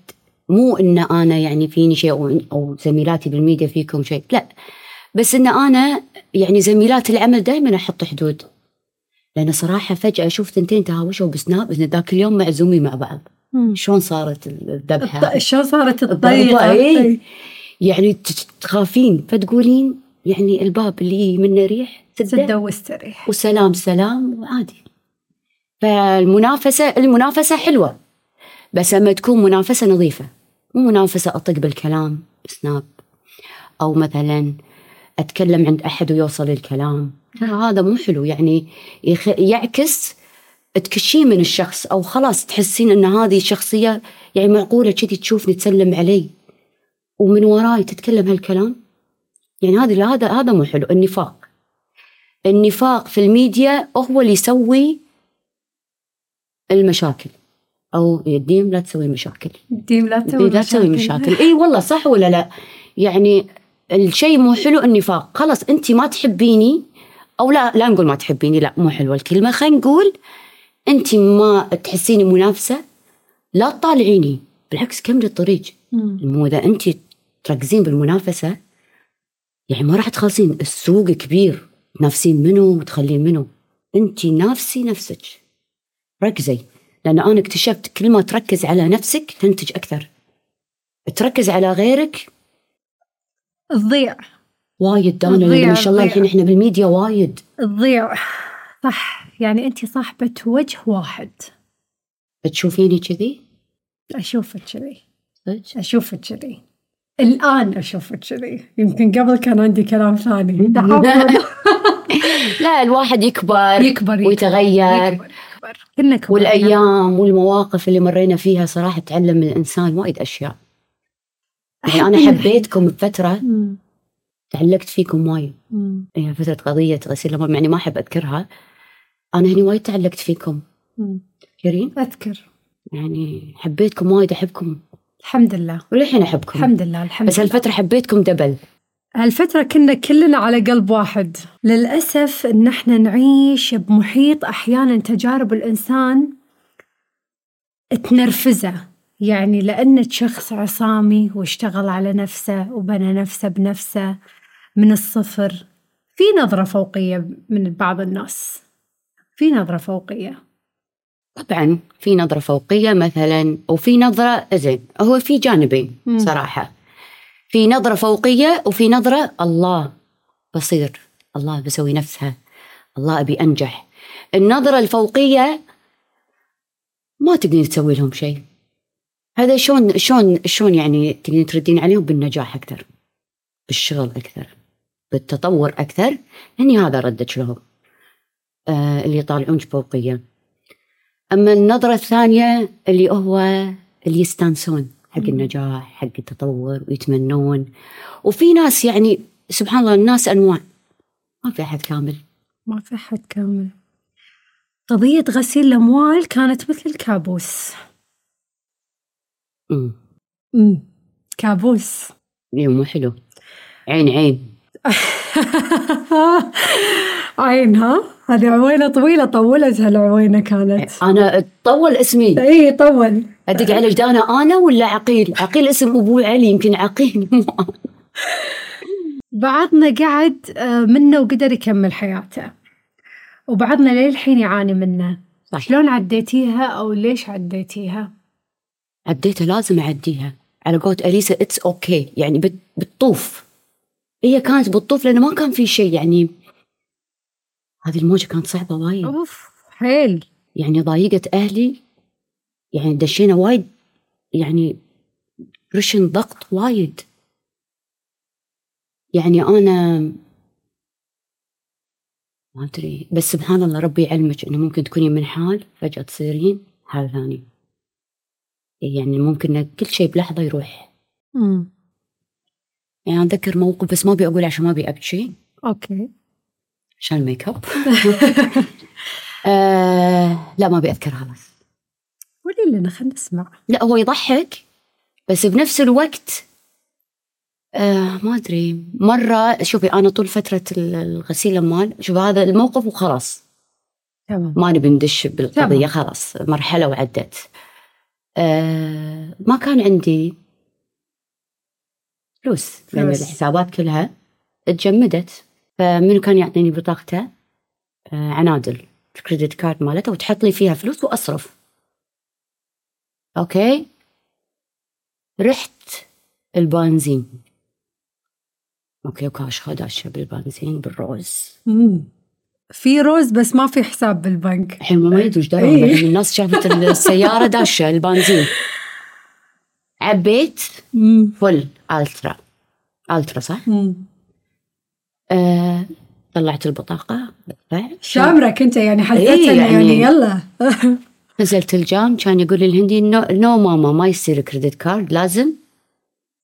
مو إن أنا يعني فيني شيء أو, أو زميلاتي بالميديا فيكم شيء لا. بس إن أنا يعني زميلات العمل دائما أحط حدود. لأن صراحة فجأة أشوف ثنتين تهاوشوا بسناب؟ إن ذاك اليوم معزومين مع بعض. شلون صارت الذبحة؟ شلون صارت؟ إيه. يعني تخافين فتقولين يعني الباب اللي منه ريح سده واستريح. وسلام سلام وعادي. فالمنافسة المنافسة حلوة. بس لما تكون منافسة نظيفة. مو منافسة أطق بالكلام سناب. أو مثلا أتكلم عند أحد ويوصل الكلام. ترى هذا مو حلو. يعني يخ... يعكس تكشين من الشخص أو خلاص تحسين أن هذه الشخصية يعني معقولة كذي تشوفني تسلم علي ومن وراي تتكلم هالكلام؟ يعني هذا هذا هذا مو حلو. النفاق. النفاق في الميديا هو اللي يسوي المشاكل أو يديم لا تسوي مشاكل ديم لا تسوي لا تسوي مشاكل. إي والله صح ولا لا؟ يعني الشيء مو حلو النفاق. خلاص انت ما تحبيني أو لا لا نقول ما تحبيني لا مو حلوة الكلمة. خلينا نقول أنت ما تحسيني منافسة لا تطالعيني بالعكس كملي الطريق. مو إذا أنت تركزين بالمنافسة يعني ما راح تخلصين. السوق كبير تنافسين منو وتخلين منو؟ أنت نافسي نفسك. ركزي لأن أنا اكتشفت كل ما تركز على نفسك تنتج أكثر. تركز على غيرك تضيع. وايد لأن ما شاء الله. الحين إحنا بالميديا وايد. تضيع صح يعني أنت صاحبة وجه واحد. تشوفيني كذي؟ أشوفك كذي. صدق؟ أشوفك كذي. الآن أشوفك كذي. يمكن قبل كان عندي كلام ثاني. لا. الواحد يكبر يكبر ويتغير. يكبر يكبر. كنا كبرنا. والأيام والمواقف اللي مرينا فيها صراحة تعلم من الإنسان وايد أشياء. يعني أنا حبيتكم بفترة. تعلقت فيكم وايد. يعني فترة قضية غسيل الأموال يعني ما أحب أذكرها. أنا هني وايد تعلقت فيكم. كريم أذكر. يعني حبيتكم وايد أحبكم. الحمد لله. وللحين أحبكم. الحمد لله الحمد بس لله. هالفترة حبيتكم دبل. هالفترة كنا كلنا على قلب واحد. للأسف إن إحنا نعيش بمحيط أحيانا تجارب الإنسان تنرفزه. يعني لأنك شخص عصامي واشتغل على نفسه وبنى نفسه بنفسه. من الصفر. في نظرة فوقية من بعض الناس. في نظرة فوقية. طبعا في نظرة فوقية مثلا وفي نظرة زين هو في جانبين مم. صراحة. في نظرة فوقية وفي نظرة الله بصير. الله بسوي نفسها الله أبي أنجح. النظرة الفوقية ما تقدرين تسوي لهم شيء. هذا شلون شلون شلون يعني تقدرين تردين عليهم بالنجاح أكثر بالشغل أكثر. بالتطور أكثر هني هذا ردك لهم آه اللي يطالعونك فوقيه أما النظرة الثانية اللي هو اللي يستانسون حق النجاح حق التطور ويتمنون. وفي ناس يعني سبحان الله الناس أنواع. ما في أحد كامل. ما في حد كامل. قضية غسيل الأموال كانت مثل الكابوس. امم مم. كابوس. إيه، مو حلو. عين عين. عين ها؟ هذه عوينة طويلة طولت هالعوينة كانت. أنا تطول اسمي. اي طول. أدق على جدانة أنا ولا عقيل؟ عقيل اسم أبوي علي يمكن عقيل. مو أنا. بعضنا قعد آه، منه وقدر يكمل حياته. وبعضنا للحين يعاني منه. صح. شلون عديتيها أو ليش عديتيها؟ عديتها لازم أعديها. على قولة أليسا it's okay يعني بت- بتطوف. هي كانت بتطوف لأنه ما كان في شيء يعني. هذه الموجة كانت صعبة وايد. أوف حيل. يعني ضايقت أهلي يعني دشينا وايد يعني pressure ضغط وايد. يعني أنا ما أدري بس سبحان الله ربي يعلمك إنه ممكن تكوني من حال فجأة تصيرين حال ثاني. يعني ممكن كل شيء بلحظة يروح. امم يعني اتذكر موقف بس ما أبي أقول عشان ما أبي أبكي. okay. عشان الميك اب آه لا ما أبي أذكرها بس قولي لنا خلينا نسمع. لا هو يضحك بس بنفس الوقت آه ما أدري. مرة شوفي أنا طول فترة ال- الغسيل الاموال شوف هذا الموقف وخلاص. تمام. ما نبي ندش بالقضية تمام. خلاص مرحلة وعدت. آه ما كان عندي فلوس لأن فلوس. الحسابات كلها تجمدت. فمنو كان يعطيني بطاقته؟ آه عنادل ال credit card مالته وتحط لي فيها فلوس وأصرف. okay؟ رحت البنزين. okay وكاش خداشة بالبنزين بالروز. مم. في روز بس ما في حساب بالبنك. الحين ما يدري إيش إيه. الناس شافت السيارة داشة البنزين. عبيت. full ultra. ultra صح؟ مم. آه طلعت البطاقة. بدفع شامرك أنت يعني حسيت إيه يعني, يعني- يلا. نزلت الجام كان يقول الهندي no, no mama ما يصير credit card لازم؟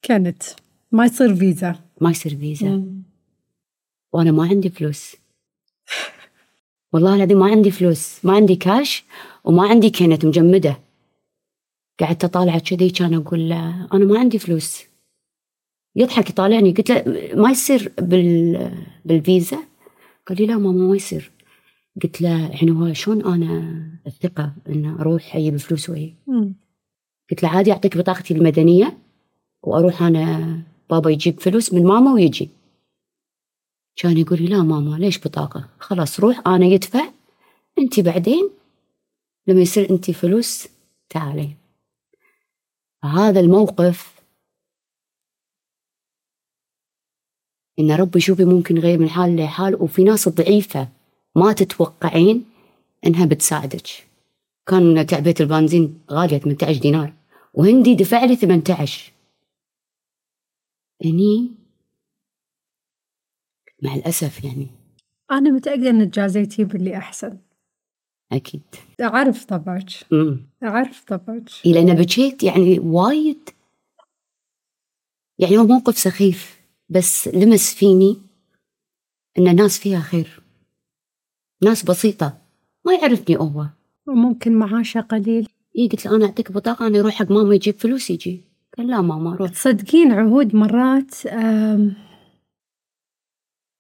كانت. ما يصير فيزا. ما يصير فيزا. مم. وأنا ما عندي فلوس. والله العظيم ما عندي فلوس. ما عندي كاش وما عندي كانت مجمدة. قعدت اطالع كذي كان أقول له أنا ما عندي فلوس. يضحك يطالعني. قلت له ما يصير بال بالفيزا؟ قال لي لا ماما ما يصير. قلت له يعني هو شلون أنا الثقة إن أروح أجيب فلوس وهي. قلت له عادي أعطيك بطاقتي المدنية وأروح أنا بابا يجيب فلوس من ماما ويجي. كان يقول لي لا ماما ليش بطاقة؟ خلاص روح أنا يدفع. أنت بعدين لما يصير أنت فلوس تعالي. هذا الموقف. إن ربي شوفي ممكن يغير من حال لحال وفي ناس ضعيفة ما تتوقعين إنها بتساعدك. كان كعبة البنزين غالية 18 دينار وهندي دفع لي 18 هني مع الأسف يعني. أنا متأكدة إن جازيتي باللي أحسن. أكيد. أعرف طبعك أعرف طبعك إيه لأن بكيت يعني وايد يعني هو موقف سخيف بس لمس فيني إن الناس فيها خير. ناس بسيطة ما يعرفني هو. وممكن معاشه قليل. إيه قلت له أنا أعطيك بطاقة أنا أروح حق ماما يجيب فلوس يجي. قال لا ماما روح. تصدقين عهود مرات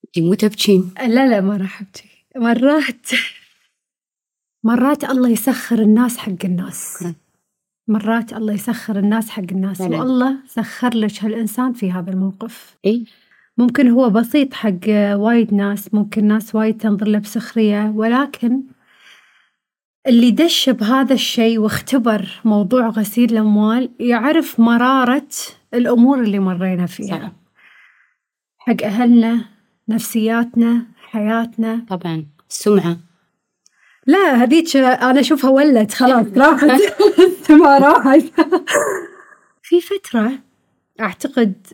انتي مو تبكين. لا لا ما راح أبكي. مرات. مرات الله يسخر الناس حق الناس. نعم. مرات الله يسخر الناس حق الناس. فعلاً. والله سخر لك هالإنسان في هذا الموقف. إيه ممكن هو بسيط حق وايد ناس ممكن ناس وايد تنظر له بسخرية ولكن اللي دش بهذا الشيء واختبر موضوع غسيل الأموال يعرف مرارة الأمور اللي مرينا فيها. صح. حق أهلنا نفسياتنا حياتنا. طبعا. السمعة لا هذيك أنا أشوفها ولت خلاص راحت. ما راحت. في فترة أعتقد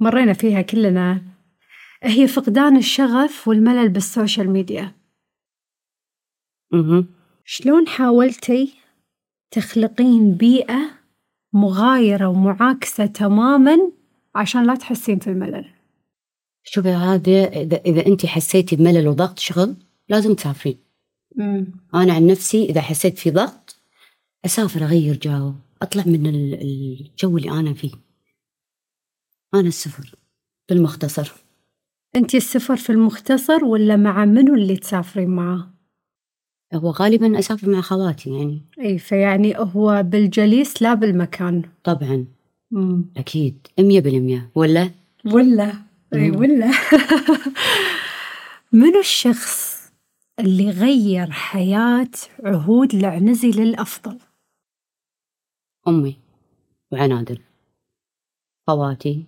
مرينا فيها كلنا هي فقدان الشغف والملل بالسوشيال ميديا. أها شلون حاولتي تخلقين بيئة مغايرة ومعاكسة تماما عشان لا تحسين في الملل؟ شوفي هذا إذا, إذا أنت حسيتي بملل وضغط شغل لازم تسافرين. أنا عن نفسي إذا حسيت في ضغط أسافر أغير جو أطلع من ال- الجو اللي أنا فيه. أنا السفر بالمختصر. أنت السفر في المختصر ولا مع منو اللي تسافرين معاه؟ هو غالبا أسافر مع خواتي يعني. أي فيعني هو بالجليس لا بالمكان. طبعا. مم. أكيد. مية بالمية. ولا؟ ولا؟ إي مم. ولا. منو الشخص اللي غير حياة عهود العنزي للأفضل؟ أمي وعنادل خواتي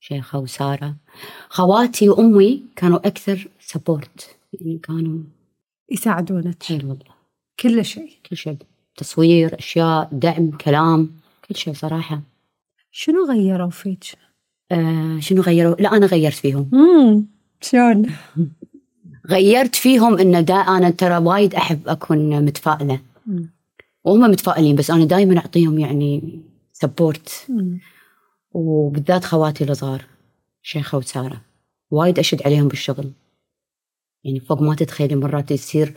شيخة وسارة. خواتي وأمي كانوا أكثر سبورت يعني كانوا يساعدونك. حيل والله. كل شيء. كل شيء تصوير أشياء دعم كلام كل شيء صراحة. شنو غيروا فيك؟ آه شنو غيروا؟ لا أنا غيرت فيهم. امم شلون؟ غيرت فيهم إن دا أنا ترى وايد أحب أكون متفائلة مم. وهم متفائلين بس أنا دائما أعطيهم يعني سبورت. وبالذات خواتي الصغار شيخة وسارة وايد أشد عليهم بالشغل يعني فوق ما تتخيلي مرات يصير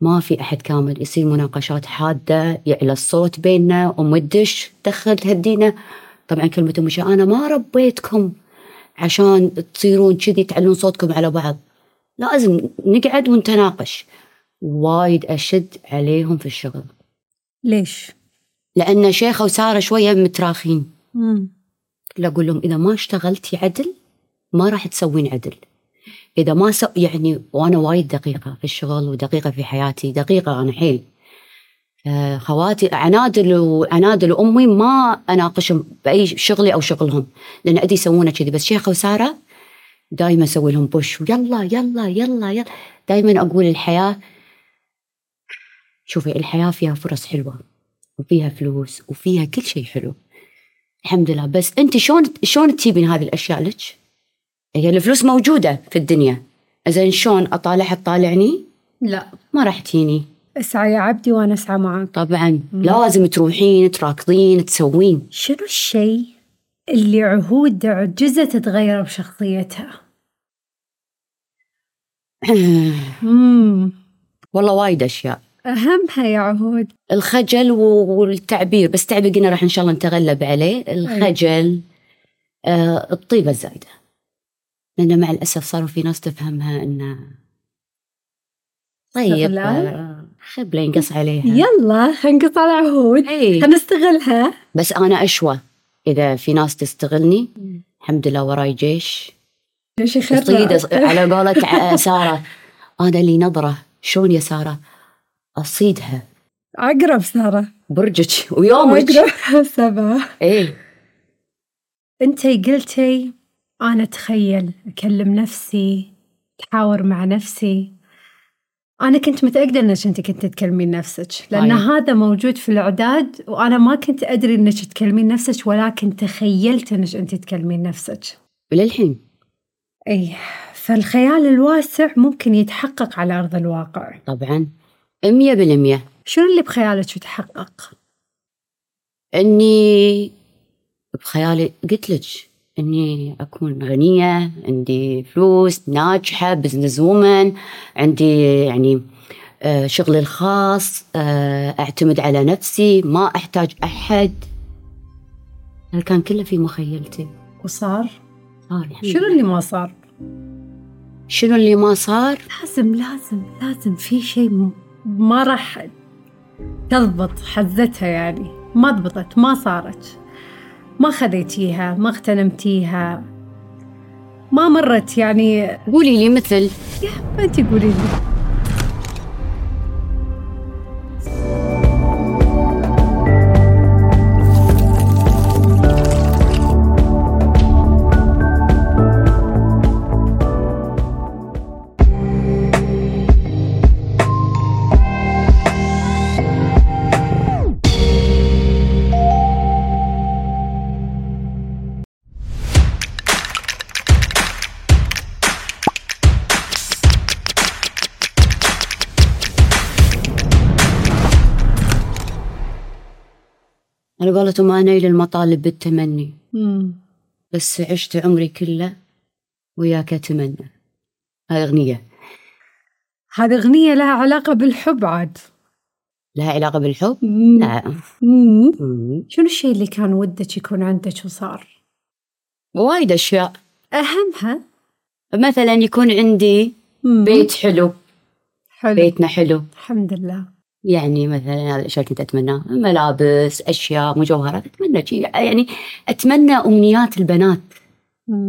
ما في أحد كامل يصير مناقشات حادة يعلى الصوت بيننا أم الدش دخل تهدينا طبعا كلمة أم الشيخ أنا ما ربيتكم عشان تصيرون كذي تعلون صوتكم على بعض لازم نقعد ونتناقش. وايد أشد عليهم في الشغل. ليش؟ لأن شيخة وسارة شوية متراخين. مم. لا أقول لهم إذا ما اشتغلتي عدل ما راح تسوين عدل. إذا ما سو يعني وأنا وايد دقيقة في الشغل ودقيقة في حياتي دقيقة أنا حيل خواتي عنادل وعنادل وأمي ما أناقشهم بأي شغلي أو شغلهم. لأن ادري يسوونه كذي. بس شيخه وسارة دائما أسوي لهم بوش ويلا يلا يلا يلا. دائما أقول الحياة شوفي الحياة فيها فرص حلوة وفيها فلوس وفيها كل شيء حلو. الحمد لله. بس أنت شلون شلون تجيبين هذه الأشياء لك؟ هي الفلوس موجودة في الدنيا. زين شلون أطالعها؟ تطالعني؟ لا. ما راح تجيني. اسعى يا عبدي وأنا أسعى معاك. طبعا. لازم تروحين تراكضين تسوين. شنو الشيء؟ اللي عهود عجزت تغيره بشخصيتها؟ والله وايد أشياء. أهمها يا عهود. الخجل والتعبير بس تعبير قلنا راح إن شاء الله نتغلب عليه. الخجل آه الطيبة الزايدة. لأن مع الأسف صاروا في ناس تفهمها انه طيب استغلال؟ آه، ينقص عليها. يلا خلينا نقطع العهود اي خلينا نستغلها. بس أنا أشوى. إذا في ناس تستغلني الحمد لله وراي جيش. تصيد يخرع على قولك ع- سارة. أنا لي نظرة. شلون يا سارة؟ أصيدها. عقرب سارة. برجك ويومك. عقرب سبعة إيه. أنتي قلتي أنا أتخيل أكلم نفسي أتحاور مع نفسي. أنا كنت متأكدة أنك أنت كنت تكلمين نفسك لأن أيوة. هذا موجود في الإعداد وأنا ما كنت أدري أنك تكلمين نفسك ولكن تخيلت أنك أنت تكلمين نفسك. وللحين؟ أي فالخيال الواسع ممكن يتحقق على أرض الواقع. طبعا. مية بالمية. شنو اللي بخيالك يتحقق؟ إني بخيالي قلت لك. إني أكون غنية عندي فلوس ناجحة بزنس وومن عندي يعني آه، شغلي الخاص آه، أعتمد على نفسي ما أحتاج أحد هذا كان كله في مخيلتي وصار؟ صار الحمد شنو. اللي ما صار؟ شنو اللي ما صار لازم لازم لازم في شيء ما راح تضبط حزتها يعني ما ضبطت ما صارت ما خذيتيها ما اغتنمتيها. ما مرت يعني. قولي لي مثل. انت قولي لي. على قولتهم ما نيل المطالب بالتمني. مم. بس عشت عمري كله وياك أتمنى. هذه أغنية. هذه أغنية لها علاقة بالحب عاد. لها علاقة بالحب؟ مم. مم. شنو الشيء اللي كان ودك يكون عندك وصار؟ وايد أشياء. أهمها؟ مثلا يكون عندي مم. بيت حلو. حلو. بيتنا حلو. الحمد لله. يعني مثلا هذا الأشياء كنت اتمناها ملابس أشياء مجوهرات أتمنى شيء. يعني أتمنى أمنيات البنات.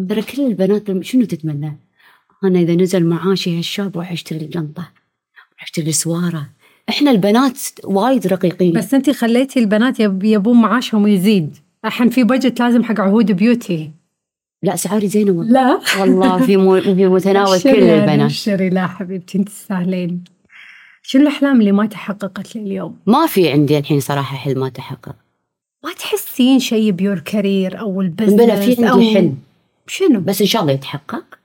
ترى كل البنات شنو تتمنى؟ أنا إذا نزل معاشي هالشاب راح أشتري الجنطه راح أشتري سواره إحنا البنات وايد رقيقين. بس انت خليتي البنات يب- يبون معاشهم يزيد الحين في بجت لازم حق عهود بيوتي. لا اسعاري زينة والله. لا. والله في مو في متناول كل البنات. ابشري لا حبيبتي انت تستاهلين شنو الأحلام اللي ما تحققت لي اليوم؟ ما في عندي الحين صراحة حلم ما تحقق. ما تحسين شيء ب your career أو ال business بلا في أو عندي حلم شنو؟ بس إن شاء الله يتحقق.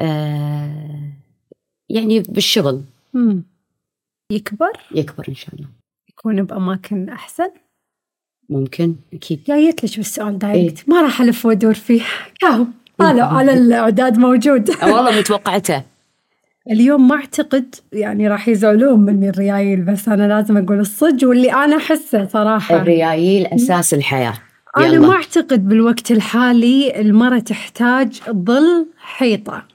آه يعني بالشغل. مم. يكبر؟ يكبر إن شاء الله. يكون بأماكن أحسن؟ ممكن أكيد. جايت لك بالسؤال direct ما راح ألف وأدور فيه. كاو هذا على الإعداد موجود. والله متوقعته. اليوم ما أعتقد يعني راح يزعلون مني الريايل بس أنا لازم أقول الصج واللي أنا أحسه صراحة. الريايل أساس الحياة. أنا يلا. ما أعتقد بالوقت الحالي المرأة تحتاج ظل حيطة.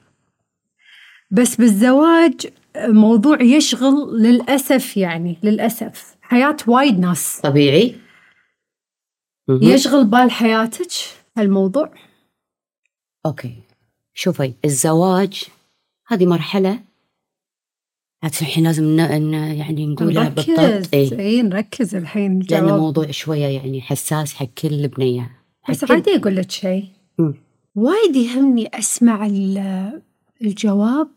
بس بالزواج موضوع يشغل للأسف يعني للأسف. حياة وايد ناس. طبيعي. يشغل بال حياتك هالموضوع. أوكي. شوفي الزواج هذه مرحلة. عاد الحين لازم ن... ن... يعني نقولها بالضبط اي اي نركز الحين لأن الجواب. الموضوع شوية يعني حساس حق كل بنيه حق بس كل- عادي أقول لك شيء. وايد يهمني أسمع ال- الجواب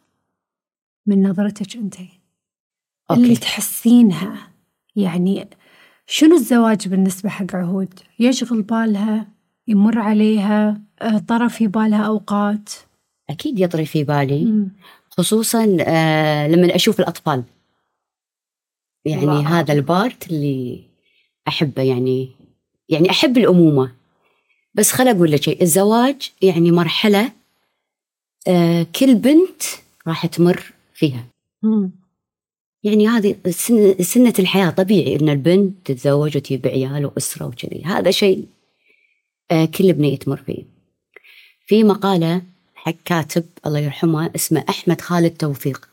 من نظرتك أنت. اللي أوكي. تحسينها يعني شنو الزواج بالنسبة حق عهود؟ يشغل بالها يمر عليها آه، طرى في بالها أوقات. أكيد يطري في بالي. خصوصا آه لما أشوف الأطفال يعني الله. هذا البارت اللي أحبه يعني يعني أحب الأمومة بس خل أقول لك شيء الزواج يعني مرحلة آه كل بنت راح تمر فيها. يعني هذه سن- سنة الحياة طبيعي إن البنت تتزوج وتجيب عيال وأسرة وكذي هذا شيء آه، كل بنية تمر فيه في مقالة حق كاتب الله يرحمه اسمه أحمد خالد توفيق.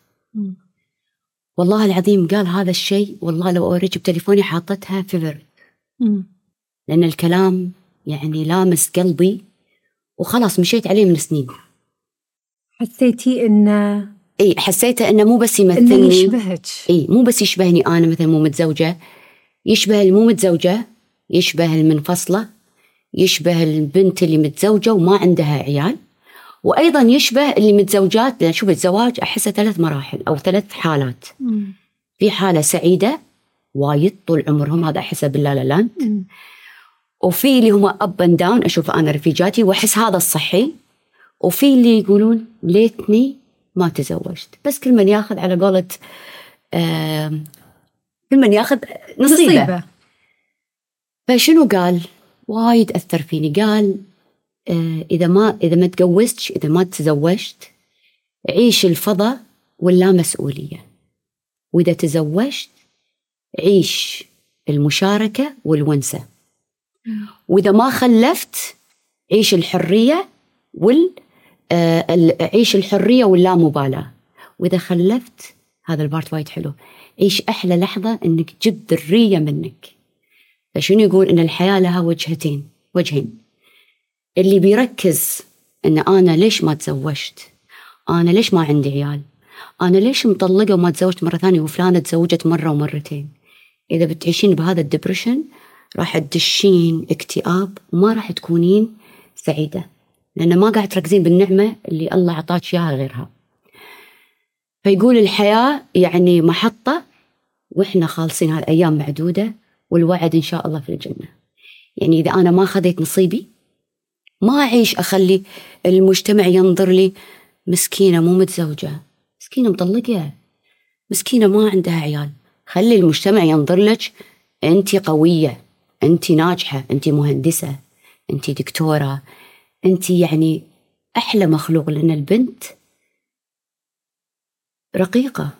والله العظيم قال هذا الشيء والله لو أوريك بتليفوني حاطتها في برد. لأن الكلام يعني لامس قلبي وخلاص مشيت عليه من سنين. حسيتي إنه إي حسيته إنه مو بس إنه يمثلني يشبهك. إي مو بس يشبهني أنا مثلا مو متزوجة. يشبه المو متزوجة يشبه المنفصلة يشبه البنت اللي متزوجة وما عندها عيال. وأيضا يشبه اللي متزوجات لأن شوف الزواج أحسه ثلاث مراحل أو ثلاث حالات. مم. في حالة سعيدة وايد طول عمرهم هذا أحسه باللا لا لاند. وفي اللي هم up and down أشوف أنا رفيجاتي وأحس هذا الصحي. وفي اللي يقولون ليتني ما تزوجت. بس كل من ياخذ على قولة آم، كل من ياخذ نصيبه, نصيبة. فشنو قال؟ وايد أثر فيني. قال آه، إذا ما إذا ما تجوزتش إذا ما تزوجت عيش الفوضى واللا مسؤولية. وإذا تزوجت عيش المشاركة والونسة. وإذا ما خلفت عيش الحرية وال آه، عيش الحرية واللامبالاه وإذا خلفت هذا البارت وايد حلو. عيش أحلى لحظة إنك جبت ذريه منك. فشنو يقول؟ إن الحياة لها وجهتين وجهين. اللي بيركز إن أنا ليش ما تزوجت؟ أنا ليش ما عندي عيال؟ أنا ليش مطلقة وما تزوجت مرة ثانية وفلانة تزوجت مرة ومرتين؟ إذا بتعيشين بهذا الدبرشن راح تدشين اكتئاب وما راح تكونين سعيدة لأن ما قاعد تركزين بالنعمة اللي الله عطاك إياها غيرها. فيقول الحياة يعني محطة وإحنا خالصين هالايام معدودة والوعد إن شاء الله في الجنة. يعني إذا أنا ما خذيت نصيبي ما أعيش أخلي المجتمع ينظر لي مسكينة مو متزوجة. مسكينة مطلقة. مسكينة ما عندها عيال. خلي المجتمع ينظر لك أنت قوية أنت ناجحة أنت مهندسة أنت دكتورة أنت يعني أحلى مخلوق لأن البنت رقيقة.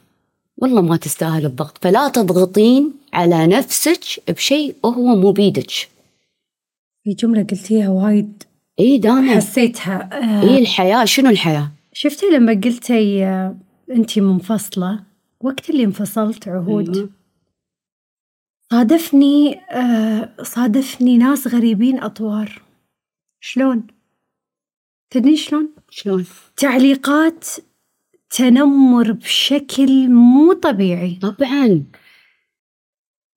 والله ما تستاهل الضغط. فلا تضغطين على نفسك بشيء هو مو بيدك. في جملة قلتيها وايد اي دانا. حسيتها. آه، اي الحياة شنو الحياة؟ شفتي لما قلتي آه، أنت منفصلة؟ وقت اللي انفصلت عهود. صادفني آه، صادفني ناس غريبين أطوار. شلون؟ تدري شلون؟ شلون؟ تعليقات تنمر بشكل مو طبيعي. طبعا.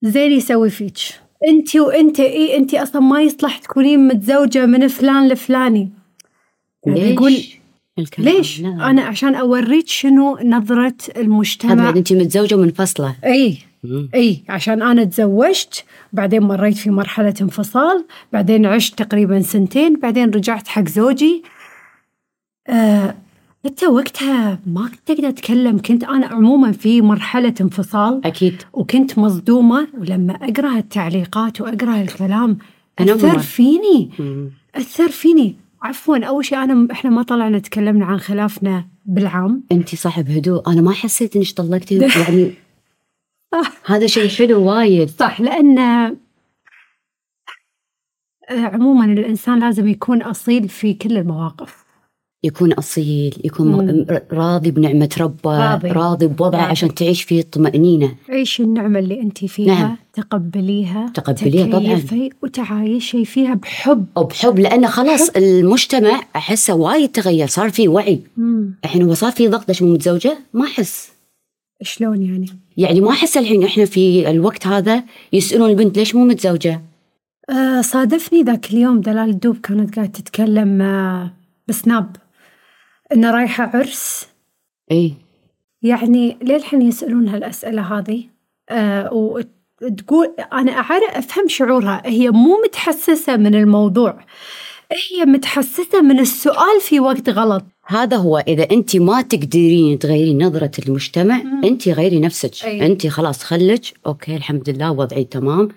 زين يسوي فيك انت وانت اي انت أصلا ما يصلح تكونين متزوجة من فلان لفلاني ليش يقول الكلام؟ ليش لا. أنا عشان أوريك شنو نظرة المجتمع انت متزوجة ومنفصله إي. إي عشان أنا تزوجت بعدين مريت في مرحلة انفصال بعدين عشت تقريبا سنتين بعدين رجعت حق زوجي آه حتى وقتها ما كنت أقدر اتكلم كنت أنا عموما في مرحلة انفصال. أكيد. وكنت مصدومة. ولما أقرأ التعليقات وأقرأ الكلام. أثر فيني. مم. أثر فيني. عفوا أول شيء أنا إحنا ما طلعنا تكلمنا عن خلافنا بالعام. أنت صاحب هدوء. أنا ما حسيت انك طلقتي يعني هذا شيء حلو وايد. صح لأن آه، عموما الإنسان لازم يكون أصيل في كل المواقف. يكون أصيل يكون مم. راضي بنعمة ربه راضي. راضي بوضعه راضي. عشان تعيش فيه طمأنينة عيشي النعمة اللي أنت فيها نعم. تقبليها تقبليها طبعاً. وتعايشي فيها بحب وبحب لأنه خلاص المجتمع أحسه وايد تغير صار في وعي. الحين هو صار في ضغط ليش مو متزوجة ما أحس شلون يعني يعني ما أحس الحين إحنا في الوقت هذا يسألون البنت ليش مو متزوجة آه، صادفني ذاك اليوم دلال الدوب كانت قاعدة تتكلم آه، بسناب إنها رايحة عرس. إي. يعني للحين يسألون هالأسئلة هذه آه، وتقول أنا أعرف أفهم شعورها. هي مو متحسسة من الموضوع هي متحسسة من السؤال في وقت غلط. هذا هو إذا أنت ما تقدرين تغيرين نظرة المجتمع مم. أنت غيري نفسك. أي. أنت خلاص خلك. أوكي الحمد لله وضعي تمام.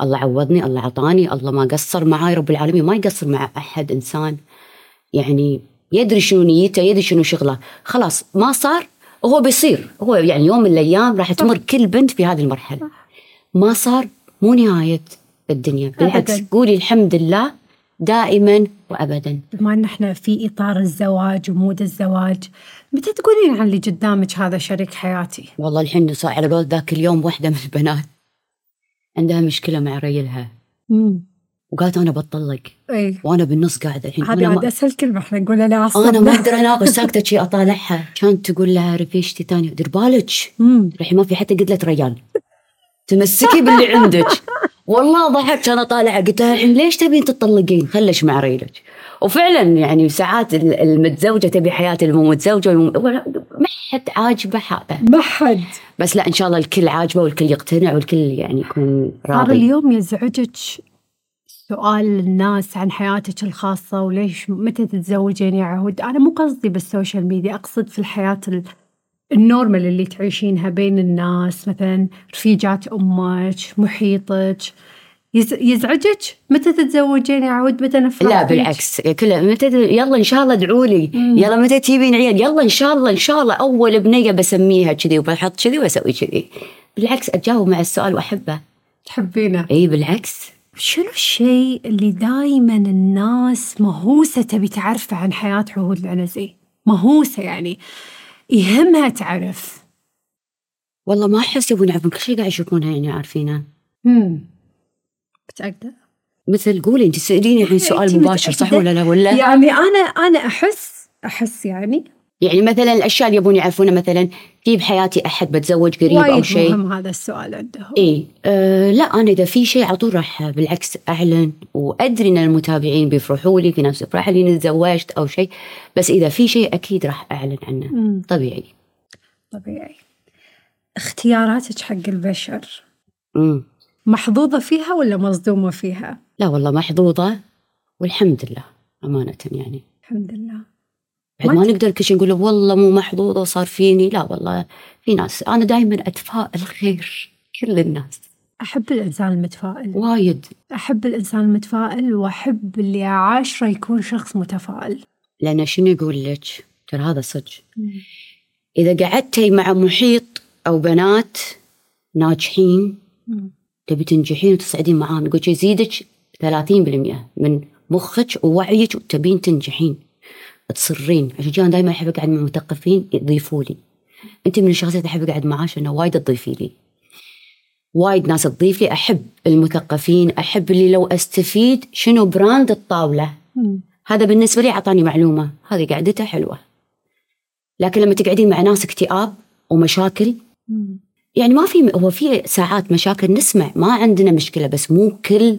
الله عوضني الله عطاني. الله ما قصر معاي رب العالمين. ما يقصر مع أحد إنسان. يعني يدري شنو نيته يدري شنو شغله. خلاص ما صار هو بيصير. هو يعني يوم من الأيام راح تمر كل بنت في هذه المرحلة. ما صار مو نهاية الدنيا. بالعكس أبداً. قولي الحمد لله دائما وابدا. بما إن إحنا في إطار الزواج ومود الزواج متى تقولين عن اللي قدامك هذا شريك حياتي؟ والله الحين صار على قول ذاك اليوم واحدة من البنات. عندها مشكلة مع ريلها وقالت أنا بطلق. إي. وأنا بالنص قاعدة الحين. هذه عاد ما, أسهل كلمة إحنا نقولها لا أنا ما أقدر أناقش ساكتة شي أطالعها. كانت تقول لها رفيجتي ثانية دير بالك. الحين ما في حتى قلت ريال. تمسكي باللي عندك. والله ضحكت أنا طالعه قلت لها الحين ليش تبين تطلقين؟ خلش مع ريلك وفعلا يعني ساعات ال- المتزوجة تبي حياة المو متزوجه ما حد عاجبه هذا. ما حد. بس لا إن شاء الله الكل عاجبه والكل يقتنع والكل يعني يكون راضي. اليوم يزعجك سؤال الناس عن حياتك الخاصة وليش متى تتزوجين؟ يا عهود أنا مو قصدي بال social media أقصد في الحياة ال- ال normal اللي تعيشينها بين الناس مثلا رفيجات أمك محيطك. يز- يزعجك؟ متى تتزوجين يا عهود؟ متى نفرح لا؟ بالعكس. كله متى يلا إن شاء الله ادعوا لي. يلا متى تجيبين عيال؟ يلا إن شاء الله إن شاء الله. أول بنية بسميها كذي وبحط كذي وأسوي كذي. بالعكس اجاوب مع السؤال وأحبه. تحبينه. إي بالعكس. شنو الشيء اللي دايما الناس مهووسة تبي تعرفه عن حياة عهود العنزي؟ مهووسة يعني. يهمها تعرف. والله ما أحس يبون يعرفون. كل شيء قاعد يشوفونها يعني عارفينه. امم متأكدة؟ مثل قولي أنت تسأليني الحين سؤال أنت مباشر صح؟ ولا لا؟ ولا؟ يعني أنا أنا أحس أحس يعني يعني مثلا الأشياء اللي يبون يعرفونها مثلا في بحياتي أحد بتزوج قريب أو شيء. مهم هذا السؤال عندهم. اي أه لا أنا إذا في شيء على طول راح بالعكس أعلن وأدري إن المتابعين بيفرحوا لي في ناس يفرح لي إني تزوجت أو شيء بس إذا في شيء أكيد راح أعلن عنه. مم. طبيعي. طبيعي. اختياراتك حق البشر. امم محظوظة فيها ولا مصدومة فيها؟ لا والله محظوظة والحمد لله أمانة يعني. الحمد لله. ما ما نقدر كل شيء نقول والله مو محظوظة صار فيني. لا والله في ناس أنا دائما اتفائل خير كل الناس. أحب الإنسان المتفائل. وايد. أحب الإنسان المتفائل وأحب اللي عاشره يكون شخص متفائل. لأن شنو يقول لك؟ ترى هذا صدق. إذا قعدتي مع محيط أو بنات ناجحين. تبي تنجحين وتصعدين معاهم يقول يزيدك 30% من مخك ووعيك وتبين تنجحين. تصرين. عشان كذا دائما أحب أقعد مع مثقفين يضيفوا لي. أنت من الشخصيات اللي أحب أقعد معاش إنه وايد تضيفي لي. وايد ناس تضيف لي. أحب المثقفين. أحب اللي لو أستفيد شنو brand الطاولة. مم. هذا بالنسبة لي أعطاني معلومة. هذه قعدتها حلوة. لكن لما تقعدين مع ناس اكتئاب ومشاكل مم. يعني ما في هو في ساعات مشاكل نسمع. ما عندنا مشكلة بس مو كل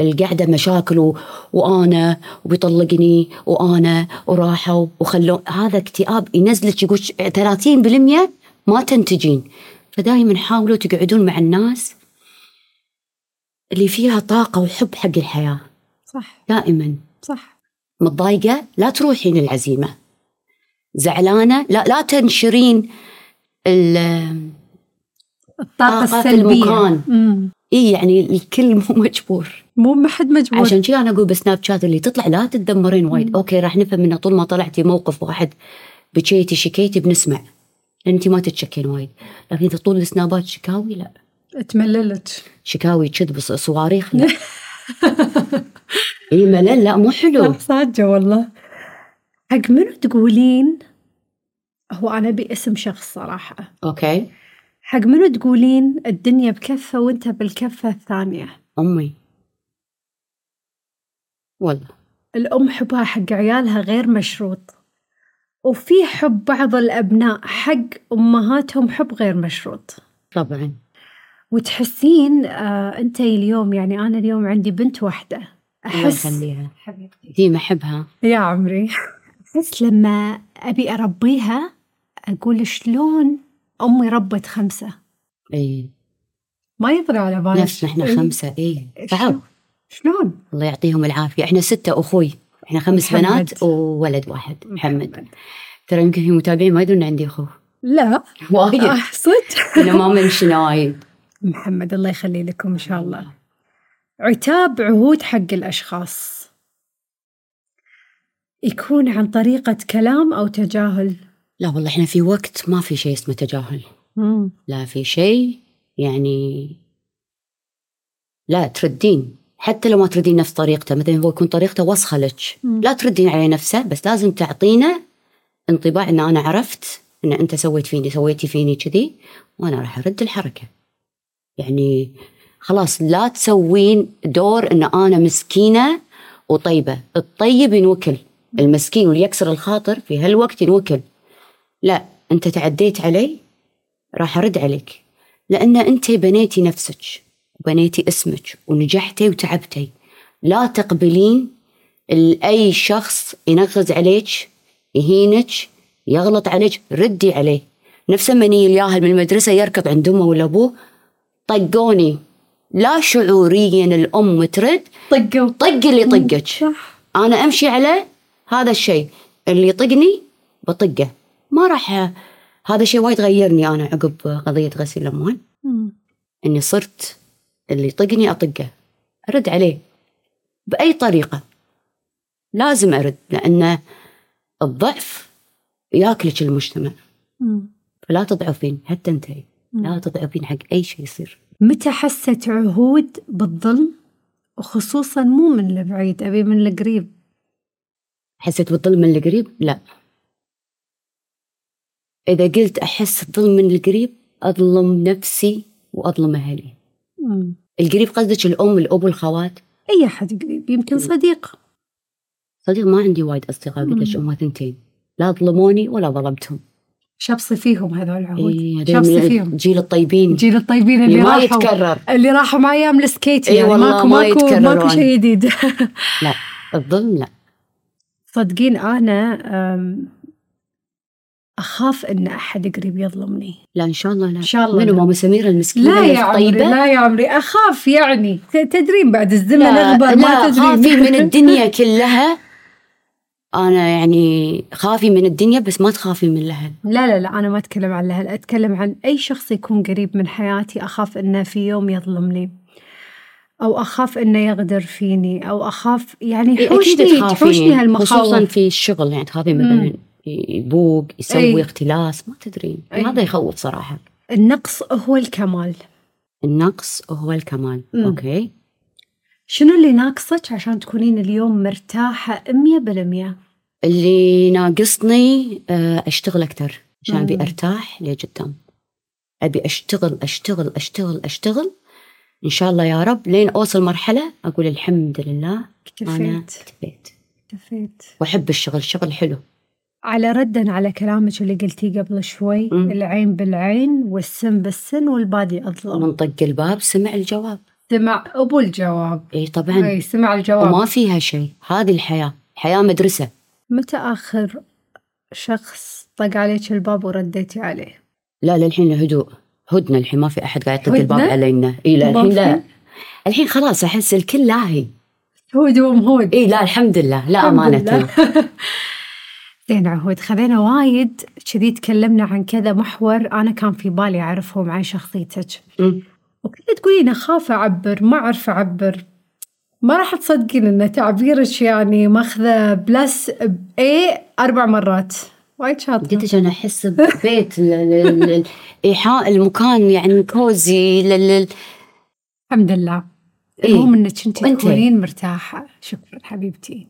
ال- القعدة مشاكل و... وأنا وبيطلقني وأنا وراحوا وخلوا هذا اكتئاب ينزلك يقول 30% ما تنتجين. فدائما حاولوا تقعدون مع الناس اللي فيها طاقة وحب حق الحياة. صح. دائما صح. متضايقة؟ لا تروحين العزيمة. زعلانة؟ لا لا تنشرين ال- الطاقة طاقة السلبية. المكان. اي يعني الكل مو مجبور. مو ما حد مجبور. عشان كذا أنا أقول ب Snapchat اللي تطلع لا تتدمرين وايد. أوكي راح نفهم إنه طول ما طلعتي موقف واحد بكيتي شكيتي بنسمع. لأن انت ما تتشكين وايد. لكن إذا طول السنابات شكاوي لا. تمللت شكاوي كذب صواريخ لا. إي ملل لا مو حلو. صح صادقة والله. حق منو تقولين؟ هو أنا باسم شخص صراحة. أوكي. حق منو تقولين الدنيا بكفة وأنت بالكفة الثانية؟ أمي. والله. الأم حبها حق عيالها غير مشروط. وفي حب بعض الأبناء حق أمهاتهم حب غير مشروط. طبعا. وتحسين آه أنت اليوم يعني أنا اليوم عندي بنت واحدة. الله أحس يخليها. حبيبتي. ديما أحبها. يا عمري. أحس لما أبي أربيها أقول شلون أمي ربت خمسة؟ اي ما يطري على بالك نفس إيه. خمسة اي صعب شلون؟ الله يعطيهم العافية. إحنا ستة أخوي. إحنا خمس محمد. بنات وولد واحد. محمد. ترى يمكن في متابعين ما يدرون عندي أخو. لا. وايد. آه صدق. أنا ما منشن وايد. محمد الله يخلي لكم إن شاء الله. عتاب عهود حق الأشخاص. يكون عن طريقة كلام أو تجاهل. لا والله إحنا في وقت ما في شيء اسمه تجاهل. مم. لا في شيء يعني لا تردين. حتى لو ما تردين نفس طريقته مثلا هو يكون طريقته وسخة لك. لا تردين عليه نفسه بس لازم تعطينا انطباع إن أنا عرفت إن أنت سويت فيني سويتي فيني كذي وأنا راح أرد الحركة. يعني خلاص لا تسوين دور إن أنا مسكينة وطيبة. الطيب ينوكل المسكين واللي يكسر الخاطر في هالوقت ينوكل. لا أنت تعديت علي راح أرد عليك. لأن أنت بنيتي نفسك. وبنيتي اسمك ونجحتي وتعبتي. لا تقبلين ال- أي شخص ينغز عليك يهينك يغلط عليك ردي عليه. نفس لما يجي الياهل من المدرسة يركض عند أمه ولا أبوه طقوني. لا شعوريا الأم ترد طقوا. طق اللي طقك. صح. أنا أمشي على هذا الشيء. اللي يطقني بطقه. ما راح هذا الشيء وايد غيرني أنا عقب قضية غسيل الأموال. مم. إني صرت اللي يطقني أطقه. أرد عليه بأي طريقة. لازم أرد لأن الضعف ياكلك المجتمع. مم. فلا تضعفين حتى انتي لا تضعفين حق أي شيء يصير. متى حست عهود بالظلم؟ وخصوصا مو من البعيد أبي من القريب. حسيت بالظلم من القريب؟ لا. إذا قلت أحس بالظلم من القريب أظلم نفسي وأظلم أهلي. مم. القريب قصدك الأم الأب الخوات؟ أي أحد قريب يمكن صديق. صديق ما عندي وايد أصدقاء قلت لك هم ثنتين. لا ظلموني ولا ظلمتهم. شبصي فيهم هذول العهود إيه، شبصي فيهم. الجيل الطيبين. جيل الطيبين اللي, اللي ما راحوا. يتكرر. اللي راحوا مع أيام السكيت يعني والله ماكو ما ماكو. ماكو شيء جديد. لا الظلم لا. صدقين أنا أخاف إن أحد قريب يظلمني. لا إن شاء الله لا. إن شاء الله منو. ماما سميره المسكينة لا يا عمري لا يا عمري. أخاف يعني. تدرين بعد الزمن اغبر ما تدرين. خافي من الدنيا كلها. أنا يعني خافي من الدنيا بس ما تخافي من الاهل لا لا لا أنا ما أتكلم عن الاهل أتكلم عن أي شخص يكون قريب من حياتي أخاف إنه في يوم يظلمني. أو أخاف إنه يغدر فيني. أو أخاف يعني إيه، تخافين. تحوشني خصوصا هالمخاوف في الشغل يعني تخافين مثلا يبوق يسوي أي. اختلاس ما تدرين أي. هذا يخوف صراحة. النقص هو الكمال. النقص هو الكمال. مم. أوكي. شنو اللي ناقصك عشان تكونين اليوم مرتاحة مية بالمية؟ اللي ناقصني آه، أشتغل أكثر عشان أبي مم. أرتاح لقدام أبي أشتغل أشتغل أشتغل أشتغل. إن شاء الله يا رب لين أوصل مرحلة أقول الحمد لله اكتفيت. اكتفيت. اكتفيت. وأحب الشغل الشغل حلو. على ردا على كلامك اللي قلتيه قبل شوي مم. العين بالعين والسن بالسن والبادي أظلم. من طق الباب سمع الجواب. سمع أبو الجواب. إي طبعا. أي سمع الجواب. وما فيها شيء. هذه الحياة. حياة مدرسة. متى آخر شخص طق عليك الباب ورديتي عليه؟ لا للحين هدوء هدنه الحين ما في أحد قاعد يطق؟ الباب علينا. إي الحين لا؟ الحين خلاص أحس الكل لاهي. هود ومهود إي لا الحمد لله. لا الحمد امانه. زين عهود خذينا وايد كذي تكلمنا عن كذا محور أنا كان في بالي أعرفهم عن شخصيتك. وكنت تقولين أخاف أعبر ما أعرف أعبر. ما راح تصدقين إن تعبيرك يعني ماخذة plus A أربع مرات. وايد شاطرة. قلت لك أنا أحس ببيت إيحاء المكان يعني كوزي لل- الحمد لله. إيه. المهم إنك أنت؟ تكونين مرتاحة. شكرا حبيبتي.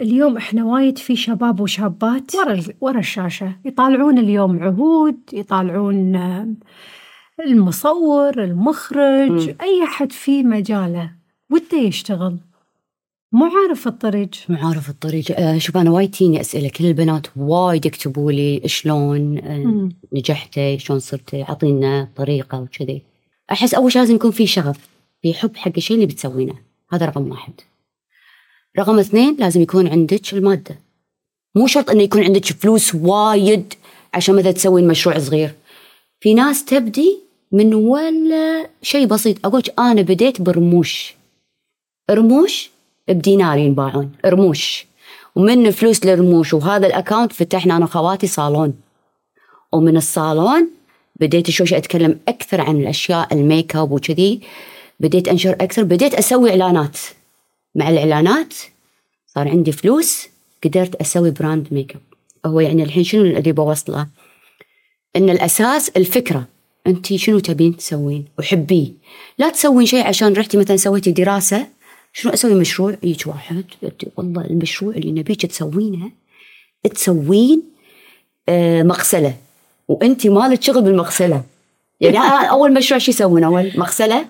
اليوم إحنا وايد في شباب وشابات ورا ورا الشاشة. يطالعون اليوم عهود يطالعون المصور المخرج مم. أي أحد في مجاله. وده يشتغل. مو عارف الطريق. مو عارف الطريق. آه، شوف أنا وايد تيني اسئله كل البنات وايد يكتبوا لي شلون آه،. نجحتي شلون صرتي أعطينا طريقة وكذي. أحس أول شيء لازم يكون في شغف. في حب حق الشيء اللي بتسوينه. هذا رقم واحد. رقم اثنين لازم يكون عندك المادة. مو شرط إنه يكون عندك فلوس وايد عشان مثلا تسوين مشروع صغير. في ناس تبدي من ولا شيء بسيط. أقول أنا بديت برموش. رموش بدينار ينباعون. رموش. ومن فلوس الرموش وهذا الاكونت فتحنا أنا وخواتي صالون. ومن الصالون بديت شوي أتكلم أكثر عن الأشياء ال make up وكذي. بديت أنشر أكثر. بديت أسوي إعلانات. مع الإعلانات صار عندي فلوس قدرت أسوي brand make up هو يعني الحين شنو اللي بوصله؟ إن الأساس الفكرة. انت شنو تبين تسوين؟ وحبيه لا تسوين شيء عشان رحتي مثلا سويتي دراسة. شنو أسوي؟ مشروع. يجي واحد والله المشروع اللي نبيك تسوينه تسوين آه، مغسلة. وانت مالك شغل بالمغسلة. يعني أول مشروع شو يسوون؟ أول مغسلة.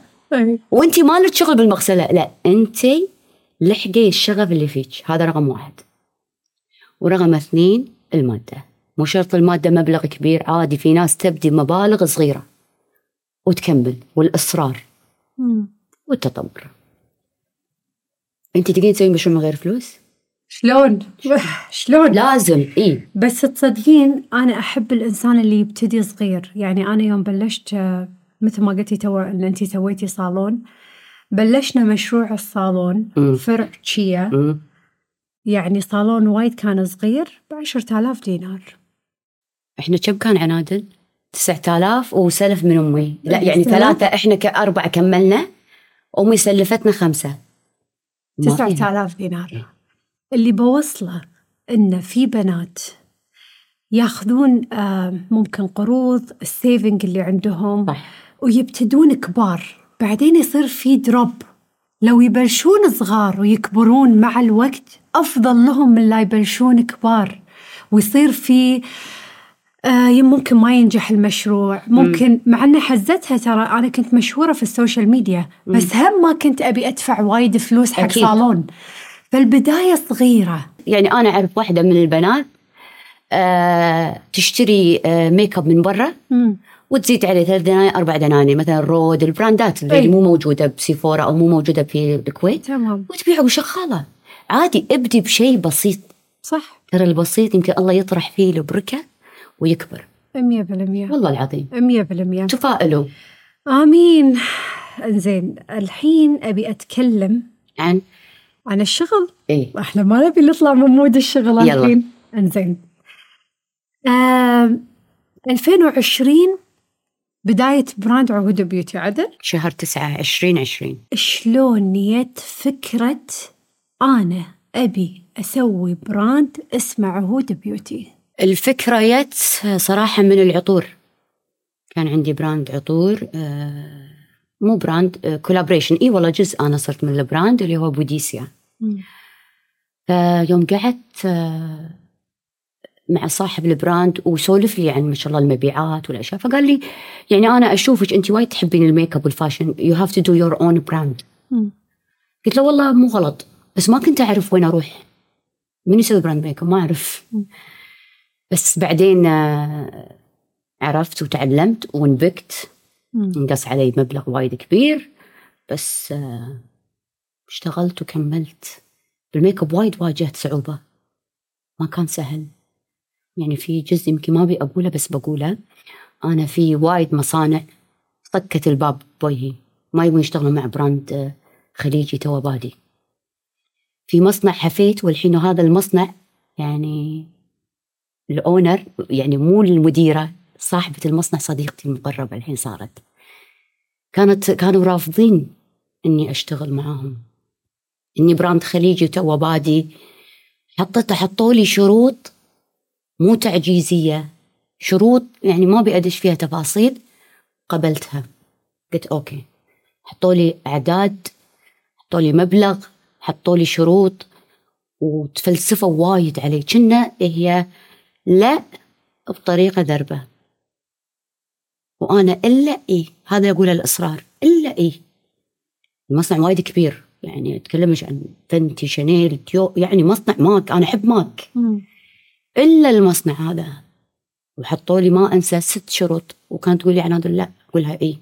وانت مالك شغل بالمغسلة. لا انت لحقي الشغف اللي فيك. هذا رقم واحد. ورقم اثنين المادة. مو شرط المادة مبلغ كبير عادي في ناس تبدي مبالغ صغيرة. وتكمل والإصرار. مم. والتطور. أنت تقدرين تسوين مشروع من غير فلوس؟ شلون؟ شلون؟ لازم إي. بس تصدقين أنا أحب الإنسان اللي يبتدي صغير. يعني أنا يوم بلشت مثل ما قلتي تو إن أنتي سويتي صالون. بلشنا مشروع الصالون مم. فرع تشيا. يعني صالون وايد كان صغير بعشرة آلاف دينار إحنا كم كان عنادل؟ 9000 وسلف من أمي لا يعني سلف. ثلاثة إحنا كأربعة كملنا أمي سلفتنا خمسة ما فيها. تسعة آلاف دينار اللي بوصله إن في بنات ياخذون آه، ممكن قروض ال savings اللي عندهم صح ويبتدون كبار بعدين يصير في drop لو يبلشون صغار ويكبرون مع الوقت أفضل لهم من لا يبلشون كبار. ويصير في آه ممكن ما ينجح المشروع. ممكن مع أن حزتها ترى أنا كنت مشهورة في ال social media بس هم ما كنت أبي أدفع وايد فلوس حق أكيد. صالون. فالبداية صغيرة. يعني أنا أعرف واحدة من البنات آه تشتري آه make up من برا. وتزيد عليه ثلاث دنانير أربع دنانير مثلا رود البراندات اللي أي. مو موجودة بسيفورا أو مو موجودة في الكويت. تمام. وتبيعه وشغاله عادي ابدي بشيء بسيط. صح. ترى البسيط يمكن الله يطرح فيه البركة ويكبر. مية بالمية. والله العظيم. مية بالمية. تفائلوا آمين. إنزين الحين أبي أتكلم عن؟ عن الشغل. إيه إحنا ما نبي نطلع من mood الشغل يلا. الحين. إنزين. آم، 2020 بداية brand عهود بيوتي عدل؟ شهر تسعة عشرين عشرين. شلون نيت فكرة أنا أبي أسوي brand اسمه عهود بيوتي الفكرة جت صراحة من العطور. كان عندي brand عطور آه، مو brand collaboration إي والله جزء أنا صرت من ال brand اللي هو بوديسيا فيوم قعدت آه، مع صاحب ال brand وسولف لي عن ما شاء الله المبيعات والأشياء. فقال لي يعني أنا اشوفك أنت وايد تحبين ال make up وال fashion you have to do your own brand. قلت له والله مو غلط بس ما كنت أعرف وين أروح. من يسوي brand make up ما أعرف. بس بعدين آه، عرفت وتعلمت وانبقت مم. انقص علي مبلغ وايد كبير. بس آه، اشتغلت وكملت. بال make up وايد واجهت صعوبة. ما كان سهل. يعني في جزء يمكن ما أبي أقوله بس بقوله. أنا في وايد مصانع طقت الباب بوجهي. ما يبون يشتغلون مع brand آه، خليجي توه بادي في مصنع حفيت والحين هذا المصنع يعني ال owner يعني مو المديرة صاحبة المصنع صديقتي المقربة الحين صارت. كانت كانوا رافضين إني أشتغل معاهم. إني brand خليجي توه بادي حطت حطوا لي شروط مو تعجيزية شروط يعني ما أبي أدش فيها تفاصيل قبلتها. قلت okay حطوا لي أعداد حطوا لي مبلغ حطوا لي شروط وتفلسفوا وايد علي. كنا هي لا بطريقة ذربه وأنا إلا إيه هذا اقوله الإصرار إلا إيه المصنع وايد كبير يعني أتكلم عن فنتي شانيل تيو يعني مصنع ماك أنا أحب ماك. مم. إلا المصنع هذا. وحطوا لي ما انسى ست شروط وكانت تقول لي عناد لا اقولها اي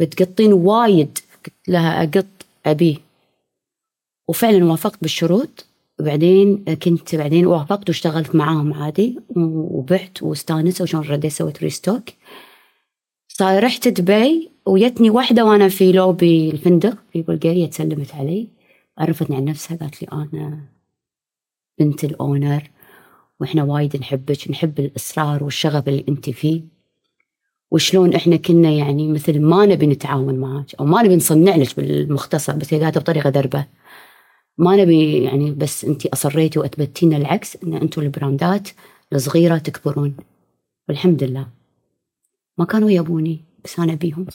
بتقطين وايد قلت لها أقط ابيه وفعلا وافقت بالشروط وبعدين كنت بعدين وافقت واشتغلت معاهم عادي وبعت واستانست وشون رديت سويت restock. صار رحت دبي ويتني واحدة وأنا في لوبي الفندق في بلغاري تسلمت علي. عرفتني عن نفسها قالت لي أنا بنت ال owner. وإحنا وايد نحبك نحب الإصرار والشغف اللي أنت فيه. وشلون إحنا كنا يعني مثل ما نبي نتعاون معك أو ما نبي نصنع لك بالمختصر بس هي قالت بطريقة ذربة. ما نبي يعني بس أنت أصريتي وأثبتينا العكس أن أنتم البراندات الصغيرة تكبرون. والحمد لله. ما كانوا يبوني بس أنا أبيهم.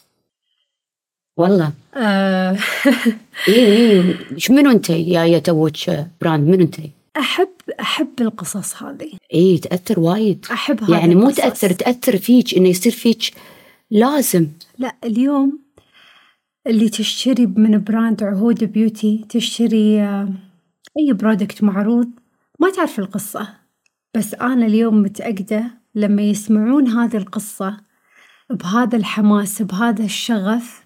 والله. آه، اي اي منو أنت يا يا توك brand منو أنت؟ أحب أحب القصص هذه اي تأثر وايد. أحب هذه يعني مو. تأثر تأثر فيك إنه يصير فيك لازم. لا اليوم اللي تشتري من brand عهود بيوتي تشتري آه، أي product معروض ما تعرف القصة. بس أنا اليوم متأكدة لما يسمعون هذه القصة بهذا الحماس بهذا الشغف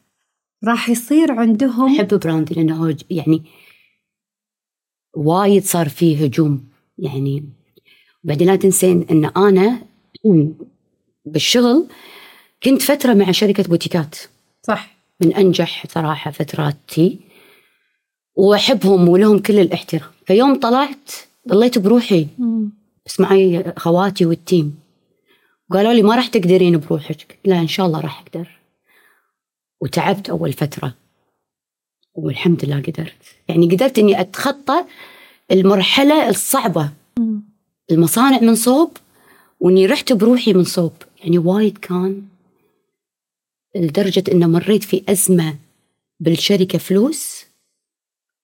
راح يصير عندهم حب براندي لأنه يعني وايد صار فيه هجوم. يعني بعدين لا تنسين إن أنا بالشغل كنت فترة مع شركة بوتيكات. صح. من أنجح صراحة فتراتي. وأحبهم ولهم كل الاحترام. فيوم طلعت ضليت بروحي. بس معي خواتي وال team. قالوا لي ما راح تقدرين بروحك. لا إن شاء الله راح أقدر. وتعبت أول فترة. والحمد لله قدرت. يعني قدرت إني أتخطى المرحلة الصعبة. المصانع من صوب وإني رحت بروحي من صوب. يعني وايد كان لدرجة ان مريت في أزمة بالشركة فلوس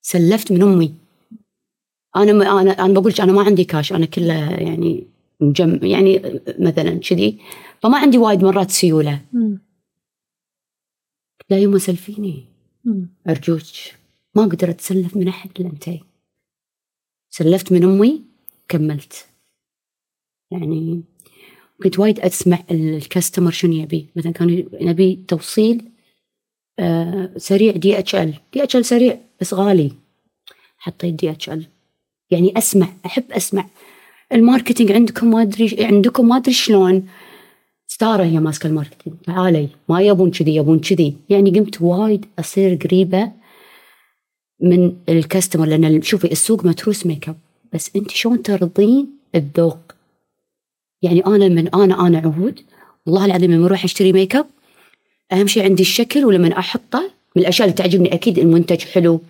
سلفت من أمي. أنا ما أنا أنا بقول أنا ما عندي كاش أنا كله يعني مجم يعني مثلا كذي. فما عندي وايد مرات سيولة. لا يما سلفيني. أرجوك ما أقدر اتسلف من أحد إلا أنتي. سلفت من أمي كملت. يعني كنت وايد أسمع ال customer شنو يبي. مثلا كان نبي توصيل آه سريع DHL دي اتش ال سريع بس غالي. حطيت دي اتش ال يعني أسمع أحب أسمع. ال marketing عندكم ما أدري عندكم ما أدري شلون. ستارة هي ماسكة ال marketing. تعالي ما يبون كذي يبون كذي. يعني قمت وايد أصير قريبة من ال customer لأن شوفي السوق متروس make up بس أنت شلون ترضين الذوق؟ يعني أنا من أنا أنا عهود والله العظيم لما أروح أشتري make up أهم شيء عندي الشكل ولما أحطه من الأشياء اللي تعجبني أكيد المنتج حلو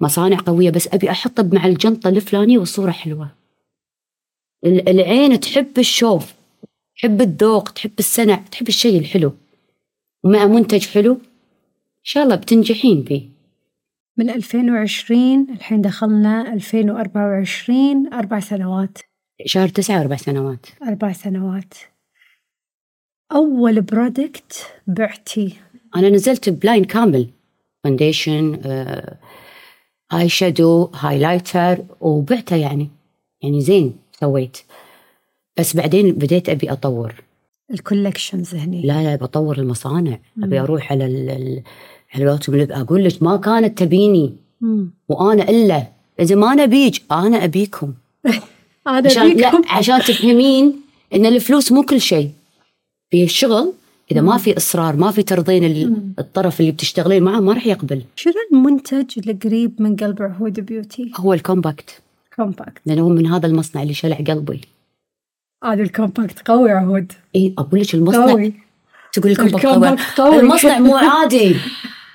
مصانع قوية بس أبي أحطه مع الجنطة الفلانية والصورة حلوة. ال- العين تحب الشوف. تحب الذوق تحب السنع تحب الشيء الحلو. ومع منتج حلو إن شاء الله بتنجحين فيه. من 2020 الحين دخلنا 2024 أربع سنوات. شهر تسعة أربع سنوات. أربع سنوات. أول product بعتي. أنا نزلت ب line كامل foundation آه، eye shadow highlighter وبعته يعني. يعني زين سويت. بس بعدين بديت أبي أطور. ال collections هني. لا لا بطور المصانع. أبي أروح على ال- ال- على أقول لك ما كانت تبيني. مم. وأنا إلا. إذا ما نبيك أنا أبيكم. هذا عشان لا بيكم عشان تفهمين إن الفلوس مو كل شيء. في الشغل إذا ما في إصرار ما في ترضين ال- الطرف اللي بتشتغلين معه ما راح يقبل. شنو المنتج القريب من قلب عهود beauty؟ هو ال compact. compact. لأنه هو من هذا المصنع اللي شلع قلبي. هذا ال compact قوي عهود اي أقول لك المصنع قوي تقول ال compact ال compact قوي قوي. المصنع مو عادي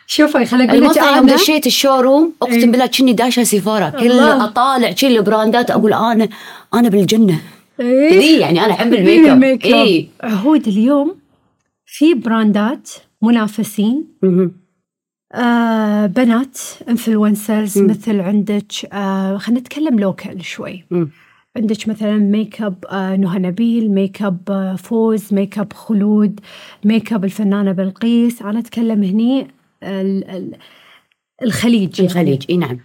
شوفي خليني أقول لك المصنع يوم أنا دشيت ال showroom إيه. اقسم بالله كني داشه سفاره كل. أطالع كل ال brandات أقول أنا أنا بالجنة إيه؟ كذي يعني أنا أحب ال make up. اي عهود اليوم في brandات منافسين. آه بنات influencers. مثل عندك آه خلينا نتكلم local شوي مم. عندك مثلا make up آه نهى نبيل make up آه فوز make up خلود ميك اب الفنانة بلقيس. أنا أتكلم هني ال- ال- الخليج الخليج إي نعم.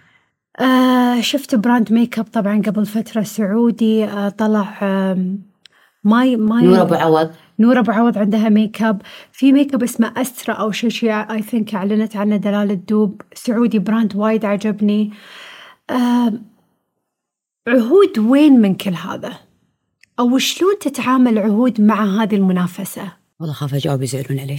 آه شفت brand make up طبعا قبل فترة سعودي آه طلع آه my my نور أبو عوض. نور أبو عوض عندها make up في make up اسمه أسترا أو شيء شيء I think أعلنت عنه دلال الدوب. سعودي brand وايد عجبني. آه عهود وين من كل هذا؟ أو شلون تتعامل عهود مع هذه المنافسة؟ والله خاف أجاوب يزعلون علي.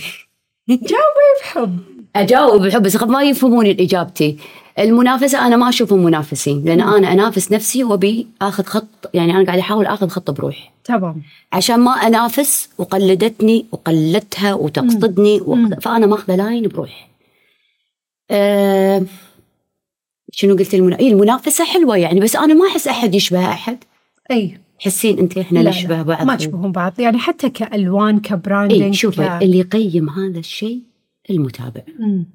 جاوبي بحب. أجاوب بحب بس ما يفهمون اجابتي المنافسة أنا ما أشوفهم منافسين لأن أنا أنافس نفسي وأبي آخذ خط يعني أنا قاعدة أحاول آخذ خط بروحي. تمام. عشان ما أنافس وقلدتني وقلدتها وتقصدني وأخذ- فأنا ماخذه line بروحي. أه شنو قلت المنا... إيه المنافسة حلوة يعني بس أنا ما أحس أحد يشبه أحد. أي. تحسين أنت إحنا لا نشبه لا بعض. ما تشبهون بعض. يعني حتى كألوان ك branding اي شوفي ك... اللي يقيم هذا الشيء المتابع. مم.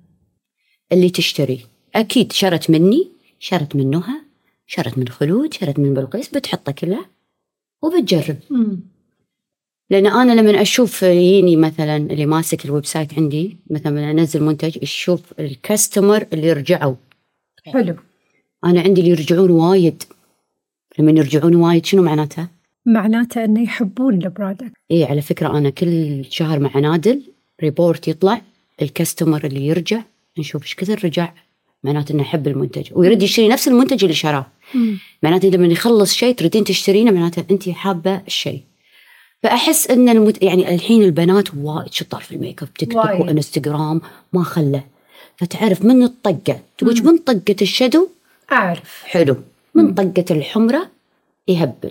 اللي تشتري. أكيد شرت مني شرت من نهى شرت من خلود شرت من بلقيس بتحطه كله وبتجرب. مم. لأن أنا لما أشوف يجيني مثلا اللي ماسك ال website عندي مثلا أنزل منتج أشوف ال customer اللي رجعوا. حلو. أنا عندي اللي يرجعون وايد. لما يرجعون وايد شنو معناتها؟ معناته إنه يحبون ال product اي على فكرة أنا كل شهر معنا ال report يطلع ال customer اللي يرجع نشوف إيش كثر رجع. معناته إنه يحب المنتج. ويرد يشتري نفس المنتج اللي شراه. معناته لما يخلص شيء تريدين تشترينه معناته أنت حابة الشيء. فأحس إن المت... يعني الحين البنات وايد شطار في ال make up تيك توك. وإنستغرام ما خله. فتعرف من الطقة؟ تقول من طقة ال shadow؟ أعرف. حلو. من طقة الحمرة؟ يهبل.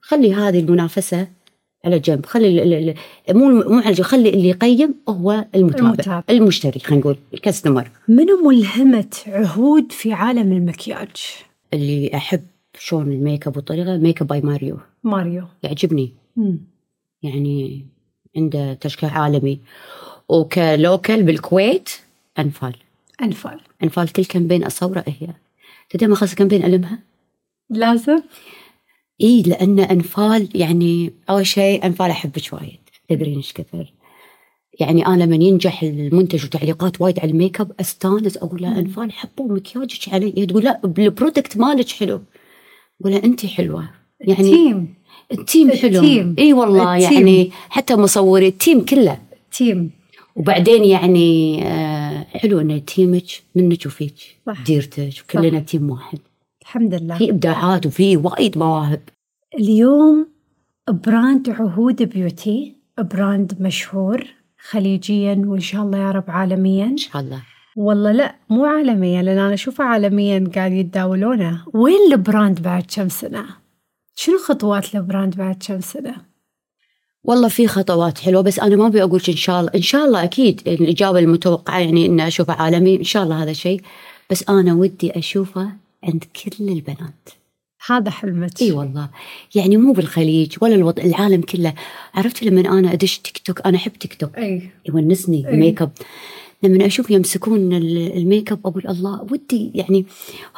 خلي هذه المنافسة على جنب. خلي ال- ال- مو مو على جنب. خلي اللي يقيم هو المتابع. المتابع. المشتري خلينا نقول. ال customer. منو ملهمة عهود في عالم المكياج؟ اللي أحب شلون ال make up والطريقة make up by ماريو. ماريو. يعجبني. مم. يعني عنده تشكيل عالمي. وك local بالكويت. أنفال. أنفال. أنفال كل campaign أصوره هي؟ تدري ما خلص campaign ألمها؟ لازم. اي لأن أنفال يعني أول شيء أنفال أحبك وايد. تدرين إيش كثر؟ يعني أنا لما ينجح المنتج وتعليقات وايد على ال make up أستانس أقول لها أنفال حبوا مكياجك علي. هي تقول لا ال product مالك حلو. أقول لها انت حلوة. يعني team ال team حلو. ال team. إي والله ال team. يعني حتى مصوري ال team كله. team وبعدين يعني آه حلو إن teamك منك وفيك صح. ديرتك وكلنا team واحد. الحمد لله. في إبداعات وفي وايد مواهب. اليوم brand عهود beauty brand مشهور خليجيا وإن شاء الله يا رب عالميا. إن شاء الله. والله لا مو عالميا لأن أنا أشوفه عالميا قاعد يتداولونه. وين ال brand بعد كم سنة؟ شنو خطوات ال brand بعد كم سنة؟ والله في خطوات حلوة بس أنا ما أبي أقول إن شاء الله إن شاء الله أكيد الإجابة المتوقعة يعني إن أشوفه عالمي إن شاء الله هذا شيء بس أنا ودي أشوفه عند كل البنات. هذا حلمك. إي والله يعني مو بالخليج ولا الوضع العالم كله. عرفت لما أنا أدش تيك توك أنا أحب تيك توك. إي. يونسني. ال make up لما أشوف يمسكون ال- ال make up أقول الله ودي يعني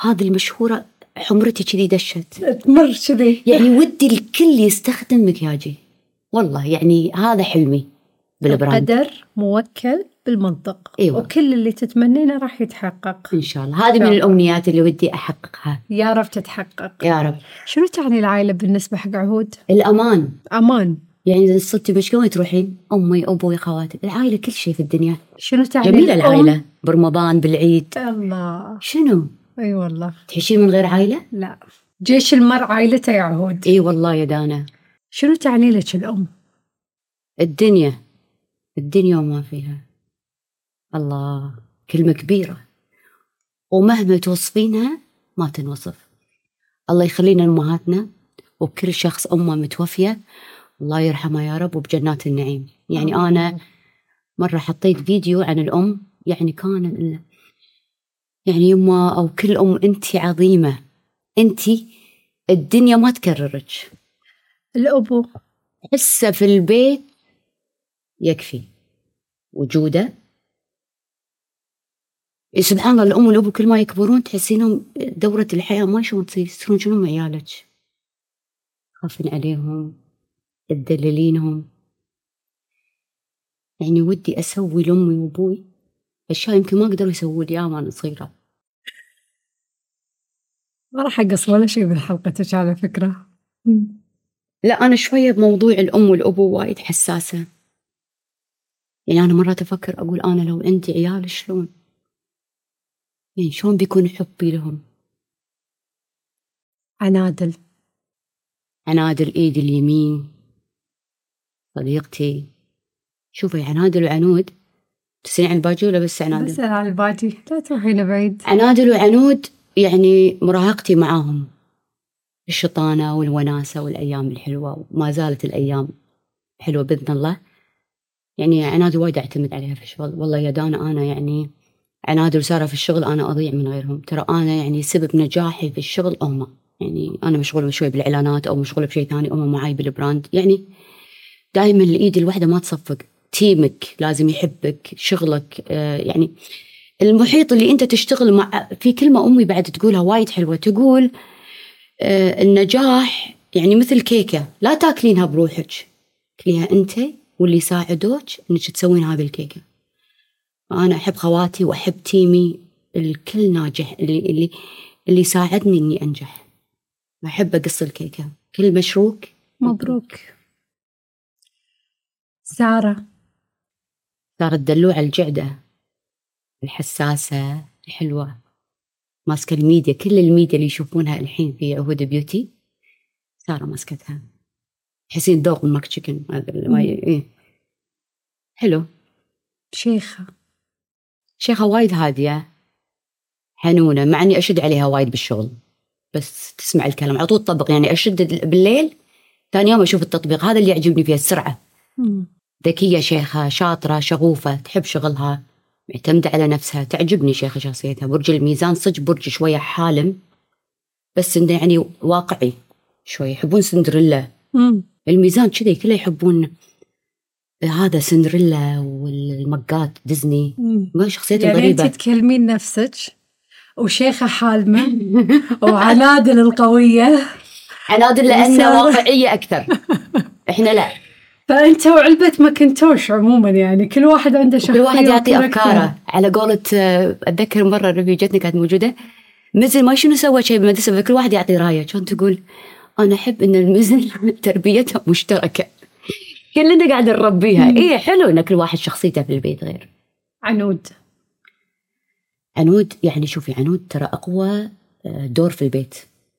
هذه المشهورة حمرتي كذي دشت. تمر كذي. يعني ودي الكل يستخدم مكياجي. والله يعني هذا حلمي بال brand. القدر موكل بالمنطق. أيوة. وكل اللي تتمنينه راح يتحقق. إن شاء الله. هذه من. الأمنيات اللي ودي أحققها. يا رب تتحقق. يا رب. شنو تعني العائلة بالنسبة حق عهود؟ الأمان. أمان. يعني إذا صرتي مشكله تروحين؟ أمي أبوي خواتي العائلة كل شيء في الدنيا. شنو تعني جميلة؟ العائلة. برمضان بالعيد. الله. شنو؟ أي والله. تحشين من غير عائلة؟ لا. جيش المرء عائلته يا عهود. إي والله يا دانا. شنو تعني لك الأم؟ الدنيا الدنيا وما فيها. الله كلمة كبيرة. ومهما توصفينها ما تنوصف. الله يخلينا أمهاتنا وكل شخص أمه متوفية الله يرحمها يا رب وبجنات النعيم. يعني أنا مرة حطيت فيديو عن الأم يعني كان يعني يما أو كل أم أنت عظيمة أنت الدنيا ما تكررك. الأبو. حسه في البيت يكفي وجوده. سبحان الله الأم والأبو كل ما يكبرون تحسينهم دورة الحياة ما شلون تصير يصيرون شنو عيالك خافين عليهم تدللينهم يعني ودي أسوي لأمي وأبوي أشياء يمكن ما قدروا يسووا لي إياها وأنا صغيرة. ما راح أقص ولا شيء من حلقتك على فكرة لا أنا شوية بموضوع الأم والأبو وايد حساسة. يعني أنا مرات أفكر أقول أنا لو عندي عيال شلون؟ يعني شلون بيكون حبي لهم؟ عنادل. عنادل إيدي اليمين صديقتي. شوفي عنادل وعنود. تسمعين عن الباجي ولا بس عنادل؟ بس على الباجي. لا تروحين بعيد. عنادل وعنود يعني مراهقتي معاهم. الشطانة والوناسة والأيام الحلوة وما زالت الأيام حلوة بإذن الله. يعني عنادل وايد أعتمد عليها في الشغل. والله يا دانا أنا يعني عنادل وسارة في الشغل أنا أضيع من غيرهم. ترى أنا يعني سبب نجاحي في الشغل هم يعني أنا مشغولة شوي بالإعلانات أو مشغولة بشيء ثاني هم معاي بالبراند يعني دائما الإيد الواحدة ما تصفق. تيمك لازم يحبك شغلك آه يعني المحيط اللي أنت تشتغل مع في كلمة أمي بعد تقولها وايد حلوة. تقول النجاح يعني مثل كيكة لا تاكلينها بروحك. كليها أنت واللي يساعدوك إنك تسوين هذه الكيكه أنا أحب خواتي وأحب تيمي الكل ناجح اللي اللي اللي يساعدني إني أنجح. أحب أقص الكيكة. كل مشروك. مبروك. سارة. صارت دلوعة الجعدة. الحساسة الحلوة. ماسكة الميديا كل الميديا اللي يشوفونها الحين في عهود بيوتي سارة ماسكتها. تحسين ذوق الماك تشيكن هذا إيه. حلو. شيخة. شيخة وايد هادية حنونة مع إني أشد عليها وايد بالشغل. بس تسمع الكلام على طول تطبق يعني أشد بالليل ثاني يوم أشوف التطبيق هذا اللي يعجبني فيها السرعة. مم. ذكية شيخة شاطرة شغوفة تحب شغلها. معتمدة على نفسها. تعجبني شيخة شخصيتها. برج الميزان صدق برج شوية حالم بس إنه يعني واقعي شوي. يحبون سندريلا. مم. الميزان كذا كله يحبون هذا سندريلا والمقات ديزني. ما شخصيتهم يعني غريبة. أنت تكلمين نفسك وشيخة حالمة وعنادل القوية. عنادل لأنه رسالة. واقعية أكثر. إحنا لا. فأنت وعلبة ماكنتوش عموما يعني كل واحد عنده شخصية كل واحد يعطي. أفكاره. على قولة آه، أتذكر مرة رفيجتنا كانت موجودة. مزن ما شنو سوى شيء بالمدرسة كل واحد يعطي رأيه. كان تقول؟ أنا أحب إن المزن تربيتها مشتركة. كلنا قاعد نربيها. إيه حلو إن كل واحد شخصيته في البيت غير. عنود. عنود يعني شوفي عنود ترى أقوى آه، دور في البيت.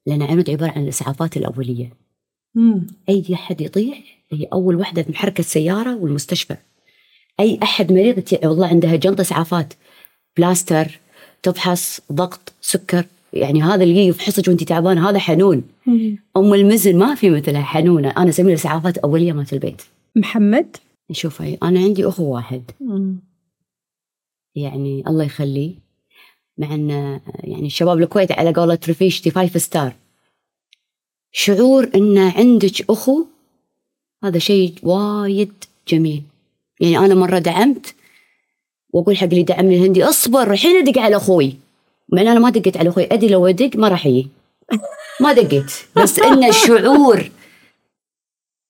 لأن عنود عبارة عن الإسعافات الأولية. مم. أي أحد يطيح هي أول وحدة في محركة السيارة والمستشفى. أي أحد مريض والله عندها جنطة إسعافات بلاستر تفحص ضغط سكر يعني هذا اللي يفحصك وأنت تعبان هذا حنون. أم المزن ما في مثلها حنونة. أنا اسميها اسعافات أولية مالت البيت. محمد؟ شوفي أنا عندي أخو واحد. مم. يعني الله يخليه. مع إن يعني الشباب الكويت على قولة رفيجتي five star شعور ان عندك أخو هذا شيء وايد جميل. يعني أنا مرة دعمت وأقول حق اللي دعمني الهندي اصبر الحين أدق على أخوي. مع أنا ما دقيت على أخوي ادري لو أدق ما راح يجي. ما دقيت بس إن الشعور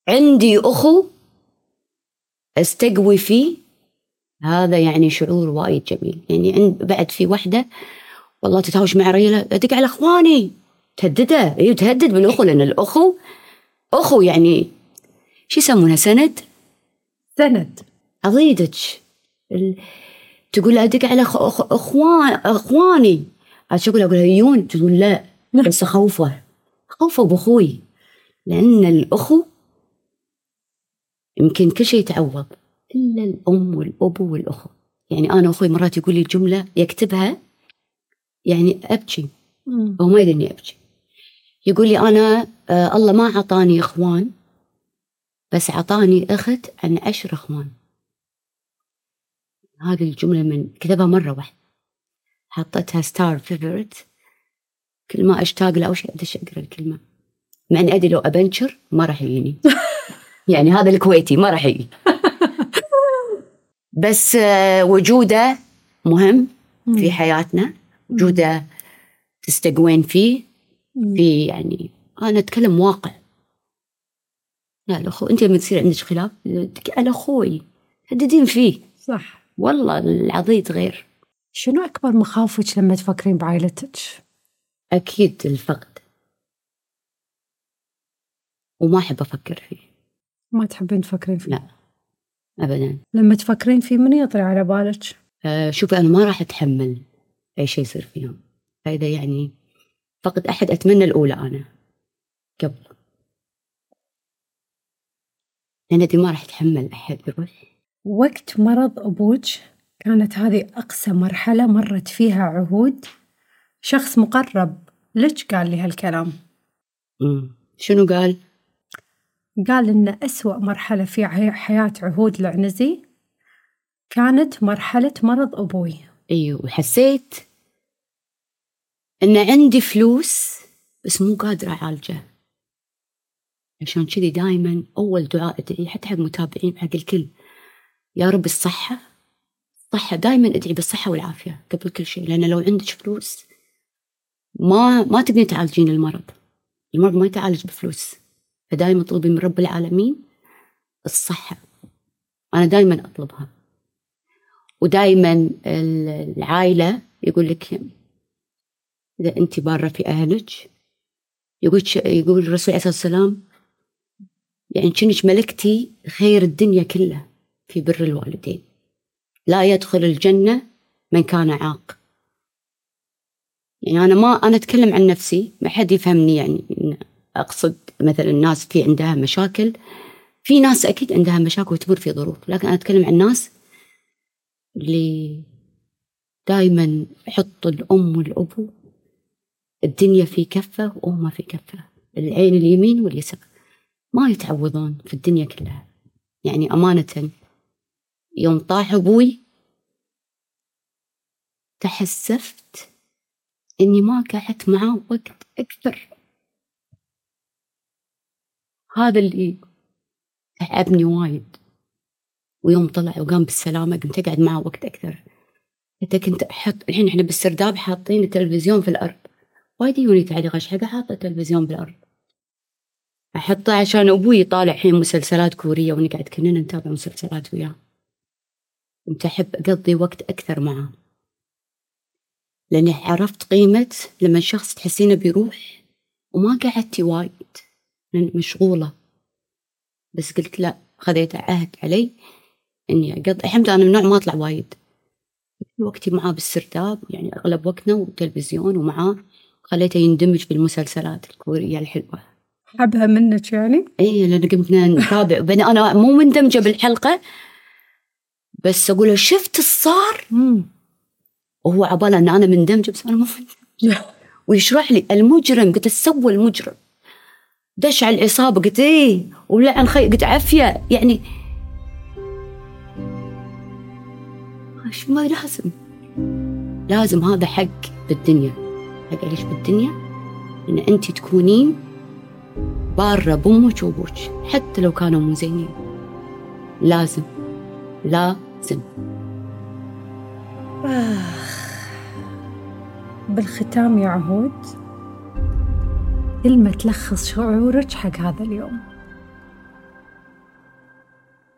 عندي أخو استقوي فيه هذا يعني شعور وايد جميل. يعني عند بعد في وحدة والله تتهاوش مع ريله أدق على أخواني. تهدده اي تهدد بالأخو لأن الأخو أخو يعني شو يسمونها سند؟ سند. أضيدك. ال... تقول أدق على أخ... أخ... اخوان أخواني. عاد شو أقول؟ أقول لها يون تقول لا. بس اخوفه اخوفه باخوي لأن الأخو يمكن كل شيء يتعوض. إلا الأم والأب والأخو. يعني أنا أخوي مرات يقول لي جملة يكتبها يعني أبكي. مم. هو ما يدري إني أبكي. يقول لي أنا آه الله ما أعطاني إخوان. بس أعطاني أخت عن عشر أخوان. هذه الجملة من كتبها مرة واحدة حطيتها star favorite كل ما أشتاق له أو شيء أدش أقرأ الكلمة. مع إني أدري لو أبنشر ما راح يجيني. يعني هذا الكويتي ما راح يجي. بس آه، وجوده مهم في حياتنا. وجوده تستقوين فيه. في يعني أنا أتكلم واقع. لا الاخو أنت لما تصير عندك خلاف على أخوي تهددين فيه. صح. والله العضيد غير شنو أكبر مخاوفك لما تفكرين بعائلتك؟ أكيد الفقد. وما أحب أفكر فيه. ما تحبين تفكرين فيه؟ لا ابدا. لما تفكرين فيه من يطري على بالك؟ آه، شوفي أنا ما راح أتحمل أي شيء يصير فيهم. فاذا يعني فقد أحد أتمنى الأولى أنا قبل. لأن دي ما راح اتحمل أحد. يروح وقت مرض أبوك كانت هذه أقسى مرحلة مرت فيها عهود. شخص مقرب لك قال لي هالكلام. مم. شنو قال؟ قال إن أسوأ مرحلة في حياة عهود العنزي كانت مرحلة مرض أبوي. أيوه وحسيت إن عندي فلوس بس مو قادرة أعالجه. عشان كذي دائما أول دعاء أدعي حتى حق متابعين حق الكل. يا رب الصحة الصحة دائما أدعي بالصحة والعافية قبل كل شيء لأن لو عندك فلوس ما ما تقدرين تعالجين المرض. المرض ما يتعالج بفلوس. فدائما اطلبي من رب العالمين الصحة. أنا دائما أطلبها. ودائما العائلة يقول لك إذا أنت بارة في أهلك يقول يقول الرسول عليه الصلاة والسلام يعني كأنك ملكتي خير الدنيا كلها في بر الوالدين. لا يدخل الجنة من كان عاق. يعني أنا ما أنا أتكلم عن نفسي ما حد يفهمني يعني أقصد مثلا الناس في عندها مشاكل. في ناس أكيد عندها مشاكل وتمر في ظروف لكن أنا أتكلم عن الناس اللي دائما يحط الأم والأبو الدنيا في كفة وأمها في كفة العين اليمين واليسار. ما يتعوضون في الدنيا كلها. يعني أمانة يوم طاح أبوي تحسفت إني ما قعدت معاه وقت أكثر. هذا اللي تعبني وايد. ويوم طلع وقام بالسلامة قمت أقعد معاه وقت أكثر. حتى كنت أحط الحين إحنا بالسرداب حاطين التلفزيون في الأرض. وايد يجوني تعليق إيش حاطة التلفزيون بالأرض أحطه عشان أبوي طالع الحين مسلسلات كورية ونقعد كلنا نتابع مسلسلات وياه. كنت أحب أقضي وقت أكثر معاه. لأني عرفت قيمة لما شخص تحسينه بيروح وما قعدتي وايد لأن مشغولة. بس قلت لا خذيت عهد علي إني أقضي الحمد لله أنا من نوع ما أطلع وايد. وقتي معاه بالسرداب يعني أغلب وقتنا والتلفزيون ومعاه خليته يندمج بالمسلسلات الكورية الحلوة. حبها منك يعني؟ اي لأن قمنا نتابع بين أنا مو مندمجة بالحلقة بس أقول له شفت الصار وهو عباله أن أنا مندمجة بس أنا مو مندمجة. ويشرح لي المجرم قلت سوى المجرم؟ دش على العصابه قلت إيه ولعن خي قلت عافية. يعني إيش ما لازم. لازم هذا حق بالدنيا. حق إيش بالدنيا؟ إن أنت تكونين بارة بأمك وأبوك حتى لو كانوا مو زينين لازم. لازم. بالختام يا عهود كلمة تلخص شعورك حق هذا اليوم.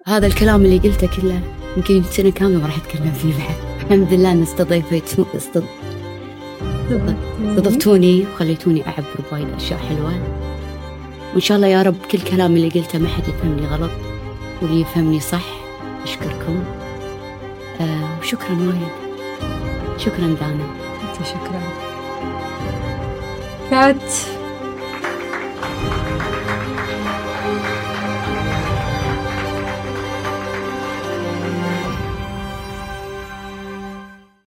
هذا الكلام اللي قلته كله يمكن سنة كاملة ما راح أتكلم فيه بعد. الحمد لله أن استضيفت استضفتوني وخليتوني أعبر بوايد أشياء حلوة. وإن شاء الله يا رب كل كلام اللي قلته ما حد يفهمني غلط. واللي يفهمني صح أشكركم. آه وشكرا وايد. شكرا دانا. شكرا. كات